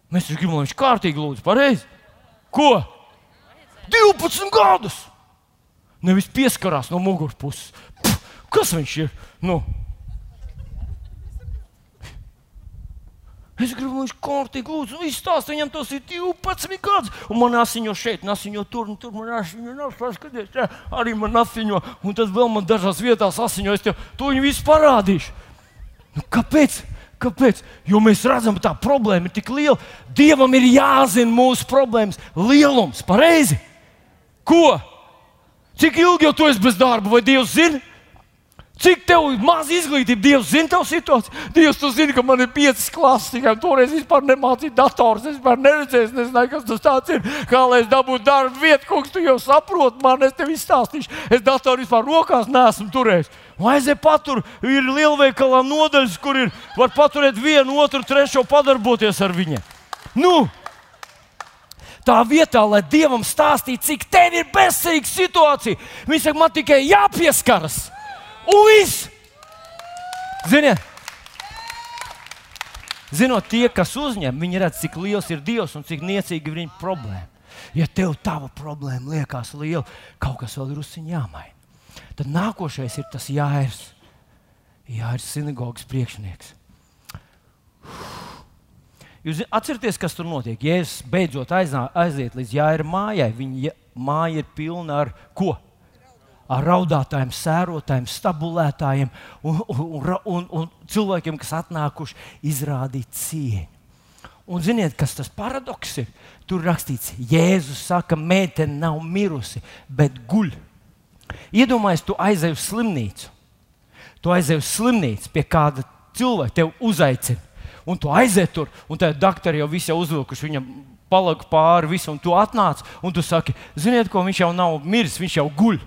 Mēs taču gribam, lai viņš kārtīgi lūdz. Pareizi. Ko? 12 gadus. Nevis pieskarās no mugurpuses. Kas viņš ir? Nu, Es gribu, lai viņš kārtīgi lūdzu, nu, izstāst viņam tos ir 12 gadus. Un man asiņo šeit, asiņo tur, un tur man asiņo nav, paskaties, ja, arī man asiņo, un tad vēl man dažās vietās asiņo. Es tev to viņu visu parādīšu. Nu, kāpēc? Kāpēc? Jo mēs redzam, ka tā problēma ir tik liela. Dievam ir jāzina mūsu problēmas lielums. Pareizi? Ko? Cik ilgi jau tu esi bez darba, vai Dievs zina? Cik tev ir maz izglītība? Dievs zina tavu situāciju. Dievs, tu zini, ka man ir piecas klases, tikai toreiz vispār nemācīju dators. Es vispār neredzēju, nezināju, kas tas tāds ir. Kā lai es dabūtu darbu vietu, kungs, tu jau saproti, man es tev izstāstīšu. Es datoru vispār rokās neesmu turējis. Aizej patur, ir lielveikalā nodaļas, kur ir, var paturēt vienu, otru, trešo, padarboties ar viņiem. Nu, tā vietā, lai Dievam stāstītu, cik tev ir bezcerīga situācija, viņš saka, man tikai jāpieskaras. Un viss! Ziniet, Zinot, tie, kas uzņem, viņi redz, cik liels ir Dievs un cik niecīga ir viņa problēma. Ja tev tā problēma liekas liela, kaut kas vēl ir uzsiņā jāmaina. Tad nākošais ir tas Jānis. Jānis ir sinagogas priekšnieks. Jūs atcerieties, kas tur notiek. Jēzus beidzot aiziet līdz Jāira mājai. Viņa māja ir pilna ar ko? Ar raudātājiem, sērotājiem, stabulētājiem un, un, un, un cilvēkiem, kas atnākuši izrādīt cieņu. Un ziniet, kas tas paradoks ir? Tur rakstīts, Jēzus saka, meitene nav mirusi, bet guļ. Iedomājieties, tu aizej uz slimnīcu. Tu aizej uz slimnīcu pie kāda cilvēka, tev uzaicina. Un tu aizej tur, un tā doktori jau visi uzvilkuši viņam palaku pāri visam, un tu atnāc, un tu saki, ziniet, ko viņš jau nav miris, viņš jau guļ.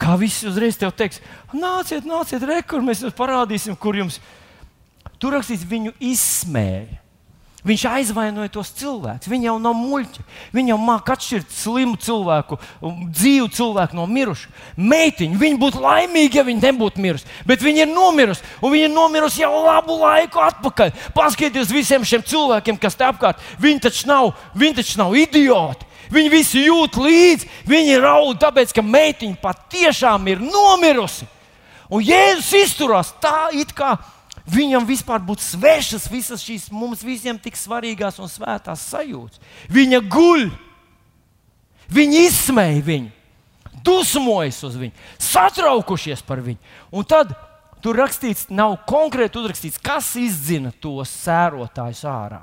Kā viss uzreiz te teiks, nāciet, nāciet, rekur, mēs jums parādīsim, kur jums tur rakstīts, viņu izsmēja. Viņš aizvainoja tos cilvēkus. Viņi jau nav muļķi. Viņi jau māca atšķirt slimu cilvēku, dzīvu cilvēku no miruša. Meitiņa, viņa būtu laimīga, ja viņa nebūtu mirusi. Bet viņa ir nomirusi, un viņa ir nomirusi jau labu laiku atpakaļ. Paskatieties visiem šiem cilvēkiem, kas te apkārt. Viņi taču nav, viņi taču nav idioti. Viņi visi jūt līdzi, viņi raud, tāpēc ka meitiņa patiešām ir nomirusi. Un Jēzus izturās tā, it kā Viņam vispār būtu svešas visas šīs mums visiem tik svarīgās un svētās sajūtas. Viņa guļ, viņi izsmēja viņu, dusmojas uz viņu, satraukušies par viņu. Un tad tur rakstīts, nav konkrēti uzrakstīts, kas izdzina tos sērotājus ārā.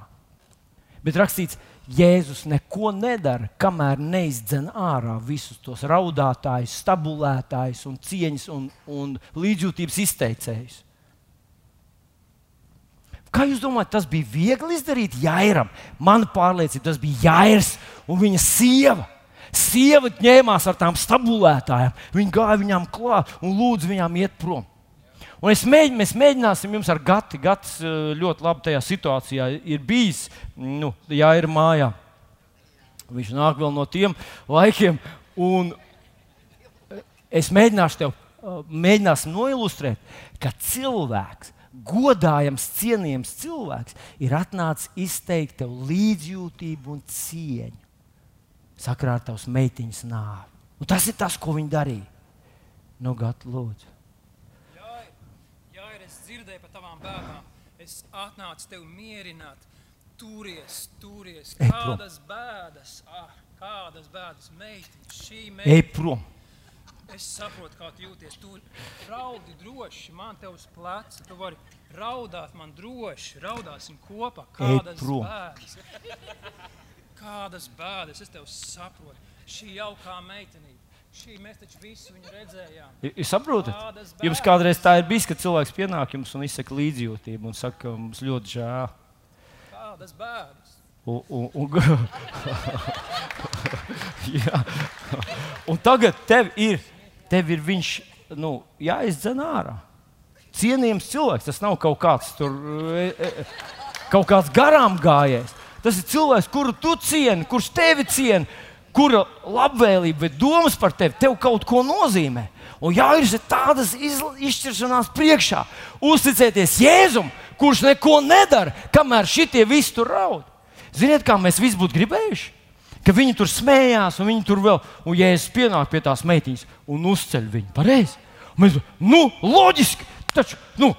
Bet rakstīts, Jēzus neko nedara, kamēr neizdzen ārā visus tos raudātājus, stabulētājus, un cieņas un, un līdzjūtības izteicējus. Kā jūs domājat, tas bija viegli izdarīt Jairam? Mana pārliecība, tas bija Jairs un viņa sieva. Sieva ņēmās ar tām stabulētājām. Viņa gāja viņām klāt un lūdza viņām iet prom. Un es mēģin, mēs mēģināsim jums ar Gati. Gatis eh, ļoti labi tajā situācijā ir bijis. Nu, jā, ir mājā. Viņš nāk vēl no tiem laikiem. Un es mēģināšu tev eh, mēģināsim noilustrēt, ka cilvēks godājams, cienījams cilvēks ir atnācis izteikt tev līdzjūtību un cieņu sakrā ar tavas meitiņas nāvi. Un tas ir tas, ko viņi darīja. Nu, Gata, lūdzu. Dzirdēju par tavām bēgām. Es atnācu tevi mierināt. Turies, turies. Kādas bēdas, ah, kādas bēdas, meitiņa, šī meitiņa. Ej prom! Es saprotu, kā tu jūties. Tu raudi droši, man te uz pleca. Tu vari raudāt man droši, raudāsim kopā. Kādas bēdas? Kādas bēdas? Es tev saprotu. Šī jaukā meitenīte. Jūs saprotat? Jums kādreiz tā ir bijis, ka cilvēks pienāk jums un izsaka līdzjūtību un saka, ka mums ļoti žēl. Kādas bēdas? Un, un, un, un tagad tev ir tev ir viņš nu, jāizdzen ārā. Cienījams cilvēks, tas nav kaut kāds tur, e, e, kaut kāds garām gājējs. Tas ir cilvēks, kuru tu cieni, kurš tevi cieni, kura labvēlība vai domas par tevi tev kaut ko nozīmē. Un jāir tādas izšķiršanās priekšā. Uzticēties Jēzum, kurš neko nedara, kamēr šitie visi tur raud. Ziniet, kā mēs visi būtu gribējuši? ka viņi tur smējās, un viņi tur vēl, un Jēzus pienāk pie tās meitiņas un uzceļ viņu. Pareizi. Mēs, nu, loģiski, taču, nu,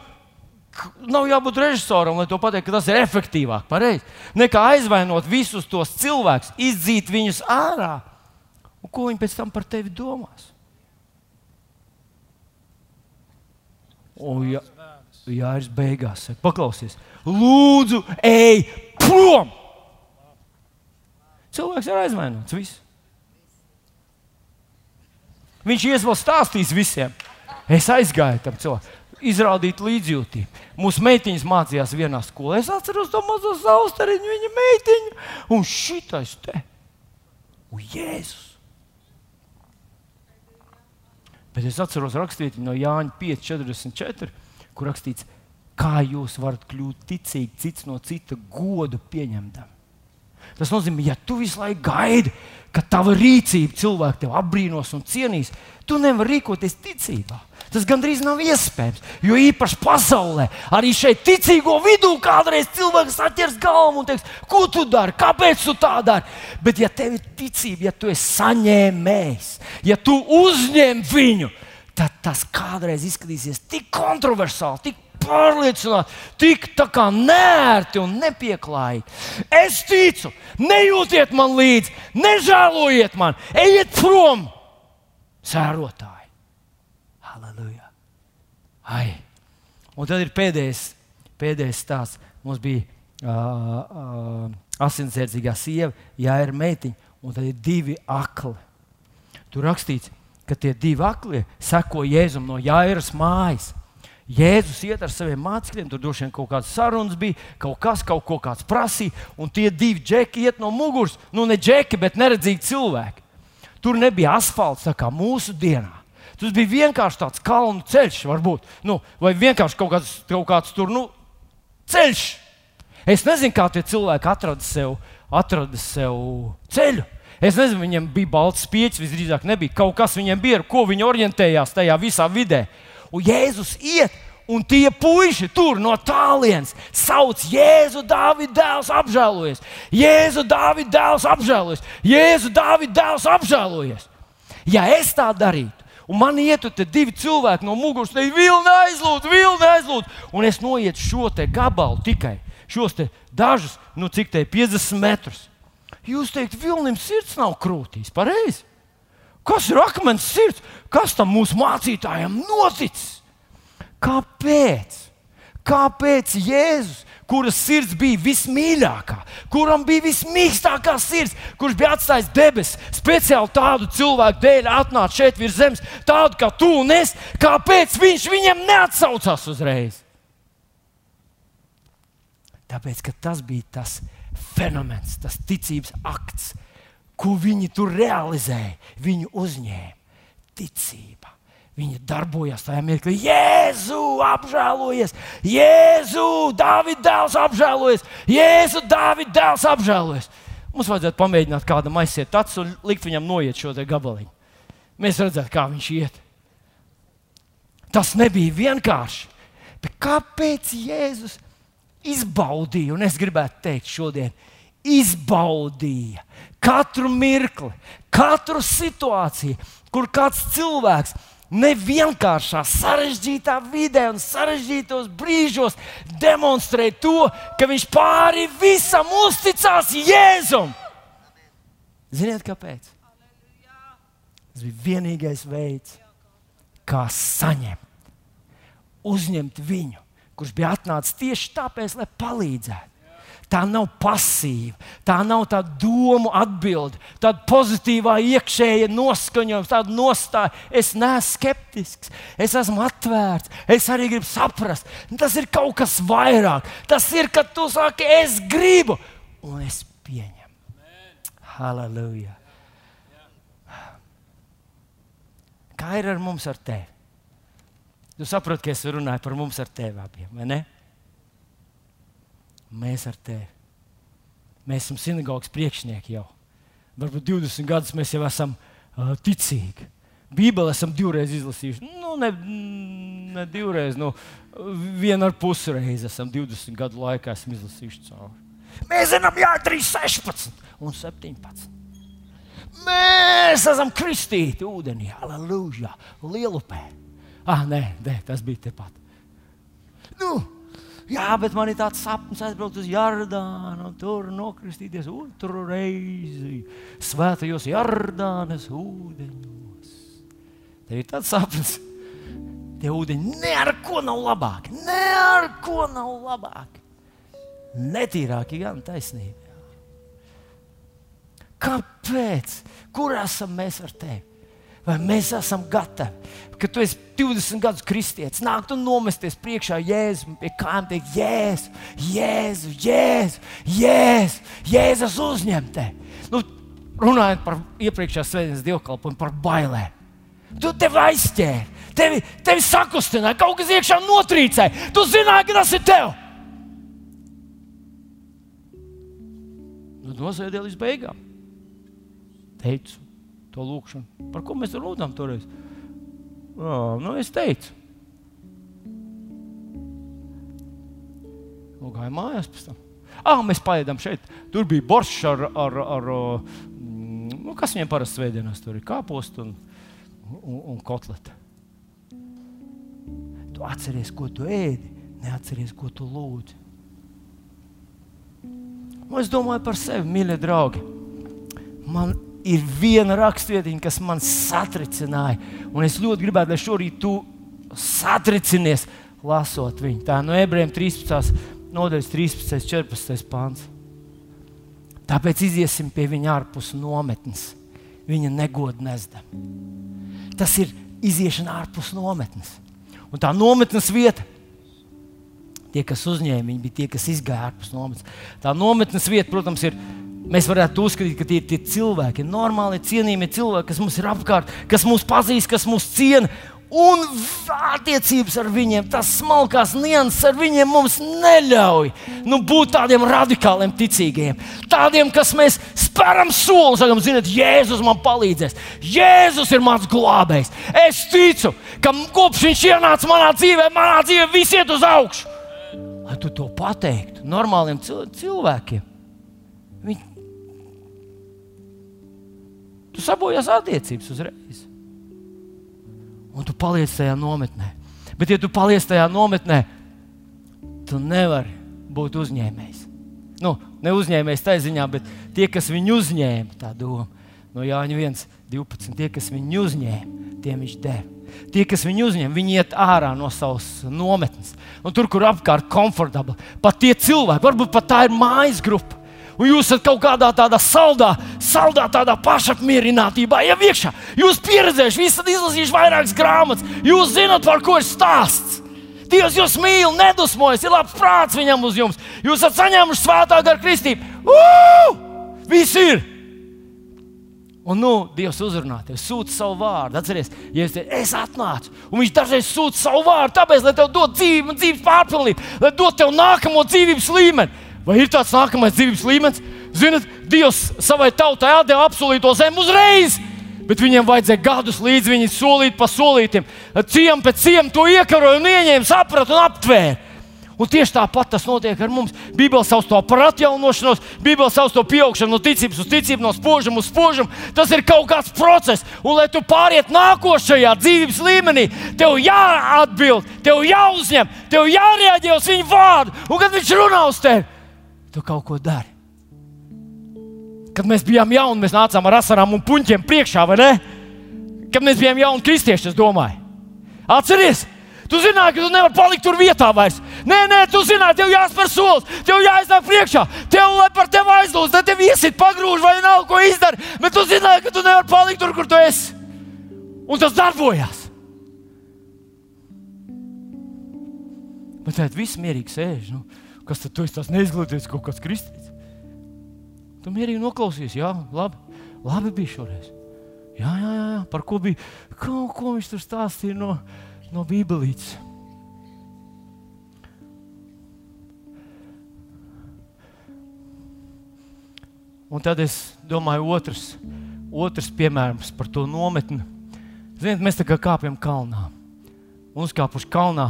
nav jābūt režisoram, lai to pateiktu, ka tas ir efektīvāk, pareizi. Nekā aizvainot visus tos cilvēkus, izdzīt viņus ārā. Un ko viņi pēc tam par tevi domās? Un, ja, jā, ir beigās. Paklausies, lūdzu, ej prom! Cilvēks ir aizvainots. Viss. Viņš ies vēl stāstīs visiem. Es aizgāju tam cilvēkam, izrādīt līdzjūtību. Mūsu meitiņas mācījās vienā skolā. Es atceros to mazo zaustariņu, viņa meitiņu, un šitais te. Un Jēzus. Bet es atceros rakstīti no Jāņa 5,44, kur rakstīts, kā jūs varat kļūt ticīgi cits no cita godu pieņemtam. Tas nozīmē, ja tu visu laiku gaidi, ka tava rīcība cilvēki tevi apbrīnos un cienīs, tu nevari rīkoties ticībā. Tas gandrīz nav iespējams. Jo īpaši pasaulē, arī šeit, ticīgo vidū, kādreiz cilvēks atķers galvu un teiks, ko tu dari, kāpēc tu tā dari. Bet, ja tev ir ticība, ja tu esi saņēmējs, ja tu uzņem viņu, tad tas kādreiz izskatīsies tik kontroversāli, tik pārliecināti, tik tā kā nērti un nepieklājīgi. Es ticu, nejūtiet man līdzi, nežēlojiet man, ejiet prom, sērotāji. Ai! Un tad ir pēdējais, pēdējais stāsts. Mums bija uh, uh, asinsardzīgā sieva, jā, ir meitiņa, un tad ir divi akli. Tur rakstīts, ka tie divi aklie seko Jēzum no Jāiras mājas. Jēzus iet ar saviem mācekļiem, tur droši vien kaut kādas sarunas bija, kaut kas, kaut ko kāds prasīja, un tie divi džeki iet no muguras. Nu, ne džeki, bet neredzīgi cilvēki. Tur nebija asfalts tā kā mūsu dienā. Tas bija vienkārši tāds kalnu ceļš, varbūt, nu, vai vienkārši kaut kāds, kaut kāds tur nu, ceļš. Es nezinu, kā tie cilvēki atrada sev, atrada sev ceļu. Es nezinu, viņiem bija balts spieķis, visdrīzāk nebija. Kaut kas viņiem bija, ko viņi orientējās tajā visā vidē. Un Jēzus iet, un tie puiši tur no tālienes sauc Jēzu, Dāvida dēls, apžēlojies. Jēzu, Dāvida dēls, apžēlojies. Jēzu, Dāvida dēls, apžēlojies. Ja es tā darītu, un man ietu te divi cilvēki no muguras, te vilni aizlūdz, vilni aizlūdz, un es noietu šo te gabalu tikai šos dažus, nu cik te 50 metrus. Jūs teikt, Vilnim sirds nav krūtīs, pareizi. Kas ir akmens sirds? Kas tam mūsu mācītājiem noticis? Kāpēc? Kāpēc Jēzus, kuras sirds bija vismīļākā, kuram bija vismīkstākā sirds, kurš bija atstājis debesis, speciāli tādu cilvēku dēļ atnāca šeit virs zemes, tādu kā tu un es, kāpēc viņš viņam neatsaucās uzreiz? Tāpēc, ka tas bija tas fenomens, tas ticības akts, ko viņi tur realizēja. Viņu uzņēma ticība. Viņa darbojās tajā mirklī. Jēzu, apžēlojies! Jēzu, Dāvida dēls, apžēlojies! Jēzu, Dāvida dēls, apžēlojies! Mums vajadzētu pamēģināt kādam aiziet tāds un likt viņam noiet šo gabaliņu. Mēs redzētu, kā viņš iet. Tas nebija vienkārši. Bet kāpēc Jēzus izbaudīja, un es gribētu teikt, šodien izbaudīja katru mirkli, katru situāciju, kur kāds cilvēks nevienkāršā, sarežģītā vidē un sarežģītos brīžos demonstrē to, ka viņš pāri visam uzticās Jēzum. Ziniet, kāpēc? Tas bija vienīgais veids, kā saņemt, uzņemt viņu kurš bija atnācis tieši tāpēc, lai palīdzētu. Tā nav pasīva, tā nav tā domu atbilde, tāda pozitīvā iekšējā noskaņojuma, tāda nostāja. Es neesmu skeptisks, es esmu atvērts, es arī gribu saprast. Tas ir kaut kas vairāk. Tas ir, kad tu saki, es gribu, un es pieņemu. Halleluja! Kā ir ar mums, ar tevi? Tu saproti, ka es runāju par mums ar tevi abiem, vai ne? Mēs ar tevi. Mēs esam sinagogas priekšnieki jau. Varbūt 20 gadus mēs jau esam uh, ticīgi. Bībeli esam divreiz izlasījuši. Nu, ne, ne divreiz, nu, vienu ar pusi reizi esam 20 gadu laikā izlasījuši cauri. Mēs zinām, jā, 3, 16 un 17. Mēs esam kristīti ūdenī, aleluja, lielupē. Ah, nē, nē, tas bija tepat. Nu, jā, bet man ir tāds sapnis aizbraukt uz Jardānu un tur nokristīties otru reizi svētajos Jardānas ūdeņos. Tev ir tāds sapnis. Tie ūdeņi ne ar ko nav labāki. Ne ar ko nav labāki. Netīrāki gan taisnība. Kāpēc? Kur esam mēs ar tevi? Vai mēs esam gatavi, ka tu esi 20 gadus kristietis, nākt un nomesties priekšā Jēzum, pie kājām teikt, Jēzu, Jēzu, Jēzu, Jēzu, Jēzus uzņem te. Nu, runājot par iepriekšējā svētdienas dievkalpojumu, par bailēm. Tu tevi aizķēri, tevi, tevi sakustināja, kaut kas iekšā notrīcēja. Tu zināji, ka tas ir tev. Nu, nosēdiet līdz beigām. Teicu, to lūgšanu. Par ko mēs tur lūdzām toreiz? Oh, nu, es teicu. Un gāja mājās pēc tam. Ah, mēs paēdām šeit. Tur bija boršs ar, ar, ar mm, nu, kas viņiem parasti svētdienās tur ir kāpost un, un, un kotleta. Tu atceries, ko tu ēdi, neatceries, ko tu lūdzi. Un es domāju par sevi, mīļie draugi. Man ir viena rakstvietiņa, kas man satricināja. Un es ļoti gribētu, lai šorīt tu satricinies, lasot viņu. Tā no ebrejiem 13. nodaļas 13. 14. pāns. Tāpēc iziesim pie viņa ārpus nometnes, viņa negodu nesdam. Tas ir iziešana ārpus nometnes. Un tā nometnes vieta, tie, kas uzņēma, viņi bija tie, kas izgāja ārpus nometnes. Tā nometnes vieta, protams, ir Mēs varētu uzskatīt, ka tie ir tie cilvēki, normāli, cienījami cilvēki, kas mums ir apkārt, kas mūs pazīst, kas mūs ciena. Un attiecības ar viņiem, tas smalkās nianses ar viņiem mums neļauj nu, būt tādiem radikāliem ticīgiem. Tādiem, kas mēs spēram soli, sakām, ziniet, Jēzus man palīdzēs. Jēzus ir mans glābējs. Es ticu, ka kopš viņš ienāca manā dzīvē, manā dzīvē viss iet uz augšu. Lai tu to pateiktu normāliem cilvēkiem, viņi... tu sabojās attiecības uzreiz un tu paliec tajā nometnē. Bet, ja tu paliec tajā nometnē, tu nevari būt uzņēmējs. Nu, ne uzņēmējs tā ziņā, bet tie, kas viņu uzņēma, tā doma. No Jāņa 1, 12. Tie, kas viņu uzņēma, tiem viņš deva. Tie, kas viņu uzņem, viņi iet ārā no savas nometnes. Un tur, kur apkārt ir komfortabli, pat tie cilvēki, varbūt pat tā ir mājas grupa un jūs esat kaut kādā tādā saldā, saldā tādā pašapmierinātībā, jau iekšā. Jūs pieredzējuši, jūs esat izlasījuši vairākas grāmatas, jūs zinat, par ko ir stāsts. Dievs jūs mīl, nedusmojas, ir labs prāts viņam uz jums. Jūs esat saņēmuši svētā gara kristību. Viss ir! Un nu, Dievs uzrunā tevi, sūta savu vārdu. Atcerieties, ja es, te, es atnācu, un Viņš dažreiz sūta savu vārdu, tāpēc, lai tev dotu dzīvi dzīves pārpilnību, lai dotu tev nākamo dzīvības līmeni. Vai ir tāds nākamais dzīves līmenis? Ziniet, Dievs savai tautai atdeva apsolīto zemi uzreiz, bet viņiem vajadzēja gadus līdz viņi solīt pa solītiem. Ciem pēc ciem to iekaroja un ieņēma, saprata un aptvēra. Un tieši tāpat tas notiek ar mums. Bībeli sauc to par atjaunošanos, Bībeli sauc to pieaugšanu no ticības uz ticību, no spožuma uz spožumu. Tas ir kaut kāds process, un lai tu pāriet nākošajā dzīves līmenī, tev jāatbild, tev jāuzņem, tev jārēģē uz viņu vārdu. Un kad viņš runā uz tevi, tu kaut ko dari. Kad mēs bijām jauni, mēs nācām ar asarām un puņķiem priekšā, vai ne? Kad mēs bijām jauni kristieši, es domāju, atceries! Tu zināji, ka tu nevari palikt tur vietā vairs. Nē, nē, tu zināji, tev jāspēr solis, tev jāiznāk priekšā, tev lai par tevi aizlūdz, tad tev iesit pagrūž vai nav ko izdarīt. Bet tu zināji, ka tu nevari palikt tur, kur tu esi. Un tas darbojās. Bet tad viss mierīgi sēž. Nu. Kas tad tu esi tas neizglītots kaut kāds kristīts? Tu mierīgi noklausies, jā, labi, labi bija šoreiz. Jā, jā, jā, jā. par ko bija? Ko, ko viņš tur stāstīja no, no Bībelītes? Un tad es domāju, otrs, otrs piemērs par to nometni. Ziniet, mēs tā kā kāpjam kalnā. Un uzkāpuši kalnā,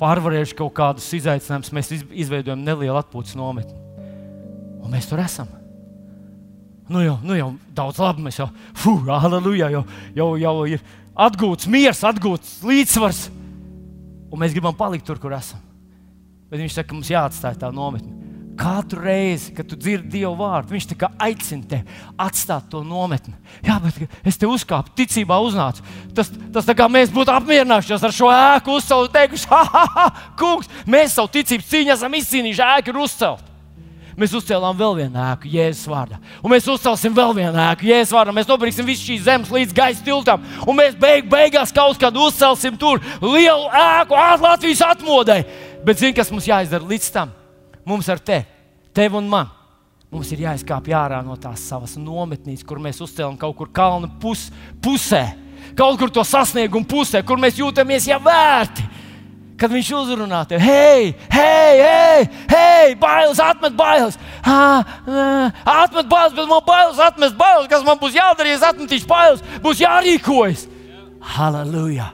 pārvarējuši kaut kādus izaicinājumus, mēs izveidojam nelielu atpūtas nometni. Un mēs tur esam. Nu jau, nu jau daudz labi, mēs jau, fuh, aleluja, jau, jau, jau ir atgūts miers, atgūts līdzsvars. Un mēs gribam palikt tur, kur esam. Bet viņš saka, ka mums jāatstāj tā nometne. Katru reizi, kad tu dzirdi Dieva vārdu, Viņš aicina tevi atstāt to nometni. Jā, bet es te uzkāpu, ticībā uznācu. Tas, tas tā kā mēs būtu apmierinājušies ar šo ēku, uzcelt, teikuši, ha, ha, ha, kungs, mēs savu ticības cīņu esam izcīnījuši, ēka ir uzcelt. Mēs uzcēlām vēl vienu ēku, Jēzus vārdā. Un mēs uzcelsim vēl vienu ēku, Jēzus vārdā. Mēs nobrīksim visu šīs zemes līdz gaisa tiltam. Un mēs beig, beigās kaut kādā uzcelsim tur lielu ēku, Latvijas atmodai. Bet zini, kas mums jāizdara līdz tam? Mums ar te, tevi un mani. Mums ir jāizkāpj ārā no tās savas nometnīs, kur mēs uzcēlām kaut kur kalna pus, pusē, kaut kur to sasniegumu pusē, kur mēs jūtamies jau vērti. Kad viņš uzrunā tevi, hei, hei, hei, hei bailes, atmet bailes. Ha, atmet bailes, bet man bailes, atmet bailes. Kas man būs jādara, ja es atmetīšu bailes, būs jārīkojas. Halleluja!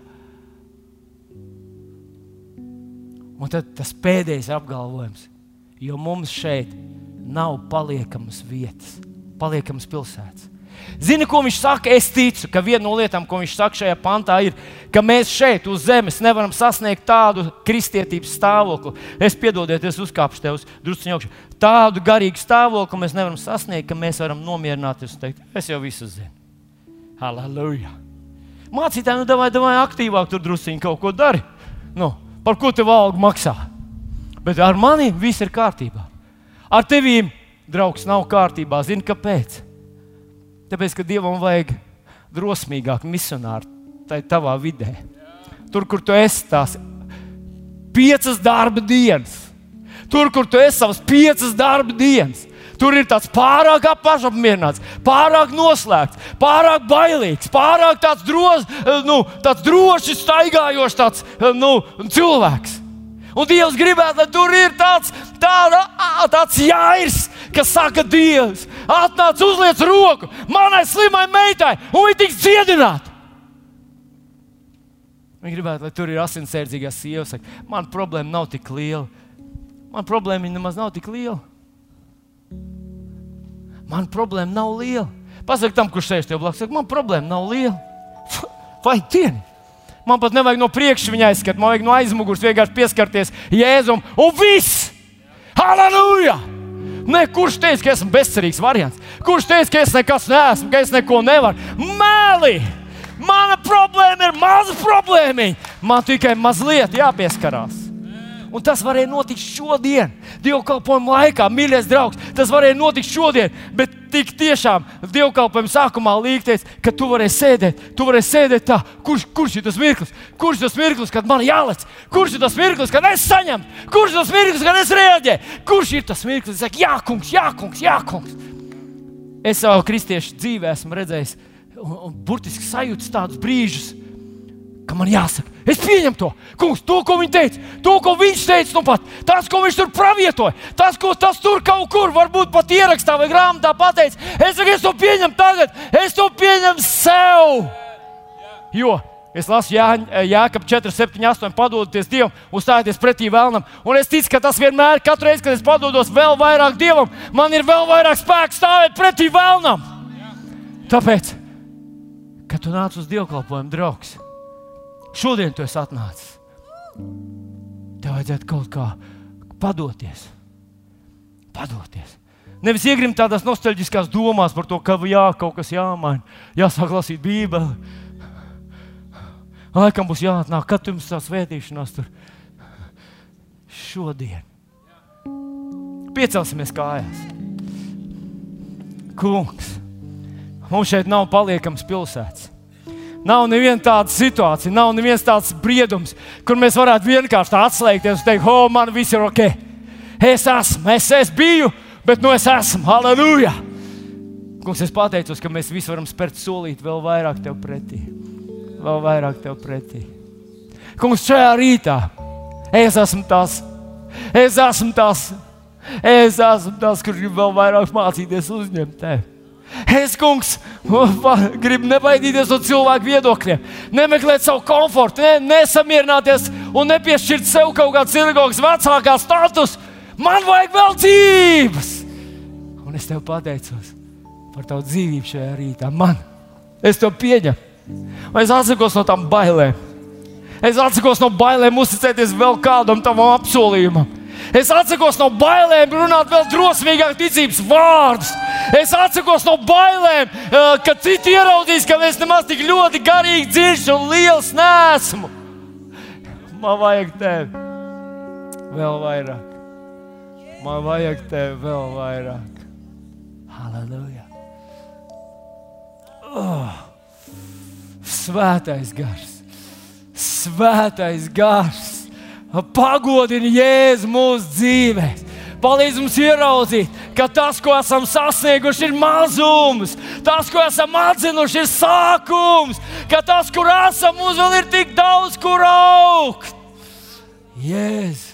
Un tad tas pēdējais apgalvojums jo mums šeit nav paliekamas vietas, paliekamas pilsētas. Zini, ko viņš saka? Es ticu, ka viena no lietām, ko viņš saka šajā pantā, ir, ka mēs šeit uz zemes nevaram sasniegt tādu kristietības stāvokli. Es piedodiet, es uzkāpšu tev drusku augšā. Tādu garīgu stāvokli mēs nevaram sasniegt, ka mēs varam nomierināties un teikt, es jau visu zinu. Halleluja! Mācītāji, nu, davai, davai aktīvāk tur druskuļi kaut ko dari. Nu, par ko tev algu maksā? Bet ar mani viss ir kārtībā. Ar tevi, draugs, nav kārtībā. Zini, kāpēc? Tāpēc, ka Dievam vajag drosmīgāku misionāru tajā tavā vidē. Tur, kur tu esi, tās piecas darba dienas. Tur, kur tu esi savas piecas darba dienas. Tur ir tāds pārāk pašapmierināts, pārāk noslēgts, pārāk bailīgs, pārāk tāds, dros, nu, tāds droši staigājošs tāds, nu, cilvēks. Un Dievs gribētu, lai tur ir tāds, tāda, tāds jāirs, kas saka, Dievs, atnāc, uzliec roku manai slimai meitai, un viņa tiks dziedināta. Viņa gribētu, lai tur ir asinsērdzīgā sieva. Saka, man problēma nav tik liela. Man problēma nemaz nav tik liela. Man problēma nav liela. Pasaka tam, kurš sēž tev blakus, man problēma nav liela. Vai diena? Man pat nevajag no priekša viņa aizskatīt, man vajag no aizmugures vienkārši pieskarties Jēzum un viss! Halleluja! Ne, kurš teica, ka esmu bezcerīgs variants? Kurš teica, ka es nekas neesmu, ka es neko nevaru? Mēli! Mana problēma ir maza problēma. Man tikai mazliet jāpieskarās. Un tas varēja notikt šodien, dievkalpojuma laikā, mīļais draugs. Tas varēja notikt šodien, bet tik tiešām dievkalpojuma sākumā līgties, ka tu varēsi sēdēt, tu varēsi sēdēt tā, kurš, kurš ir tas mirklis, kurš ir tas mirklis, kad man jālec, kurš ir tas mirklis, kad es saņemu, kurš ir tas mirklis, kad es reaģēju, kurš ir tas mirklis, kad es saku, jā, kungs, jā, kungs, jā, kungs. Es savā kristiešu dzīvē esmu redzējis un, un burtiski sajūtis tādus brīžus ka man jāsaka, es pieņemu to. Kungs, to, ko viņš teica, to, ko viņš teica, nu pat, tas, ko viņš tur pravietoja, tas, ko tas tur kaut kur, varbūt pat ierakstā vai grāmatā pateicis, es saku, es to pieņemu tagad, es to pieņemu sev. Jo es lasu Jāekab 4, 7, 8, padodoties Dievam, uzstājieties pretī vēlnam. Un es ticu, ka tas vienmēr, katru reizi, kad es padodos vēl vairāk Dievam, man ir vēl vairāk spēka stāvēt pretī vēlnam. Tāpēc, kad tu nāc uz dievkalpojumu, draugs, Šodien tu esi atnācis. Tev vajadzētu kaut kā padoties. Padoties. Nevis iegrimt tādās nostalģiskās domās par to, ka jā, kaut kas jāmaina, jāsāk lasīt Bībeli. Laikam būs jāatnāk, kad jums tā svētīšanās tur šodien. Piecelsimies kājās. Kungs, mums šeit nav paliekams pilsētas. Nav neviena tāda situācija, nav neviens tāds briedums, kur mēs varētu vienkārši atslēgties un teikt, oh, man viss ir ok. Es esmu, es, es biju, bet nu es esmu. Halleluja! Kungs, es pateicos, ka mēs visi varam spērt solīt vēl vairāk tev pretī. Vēl vairāk tev pretī. Kungs, šajā rītā es esmu tas, es esmu tas, es esmu tas, kurš grib vēl vairāk mācīties uzņemt tevi. Es, kungs, gribu nebaidīties no cilvēku viedokļiem, nemeklēt savu komfortu, ne, nesamierināties un nepiešķirt sev kaut kādu cilvēku vecākā statusu. Man vajag vēl dzīves! Un es tev pateicos par tavu dzīvību šajā rītā. Man, es to pieņemu. Es atsakos no tām bailēm. Es atsakos no bailēm uzticēties vēl kādam tavam apsolījumam. Es atsakos no bailēm runāt vēl drosmīgāk ticības vārdus. Es atsakos no bailēm, ka citi ieraudzīs, ka es nemaz tik ļoti garīgi, dziļš un liels nesmu. Man vajag tevi vēl vairāk. Man vajag tevi vēl vairāk. Halleluja! Oh, svētais gars! Svētais gars! pagodini Jēzu mūsu dzīvēm. Palīdz mums ieraudzīt, ka tas, ko esam sasnieguši, ir mazums, tas, ko esam atzinuši, ir sākums, ka tas, kur esam, mums vēl ir tik daudz, kur augt. Jēzus!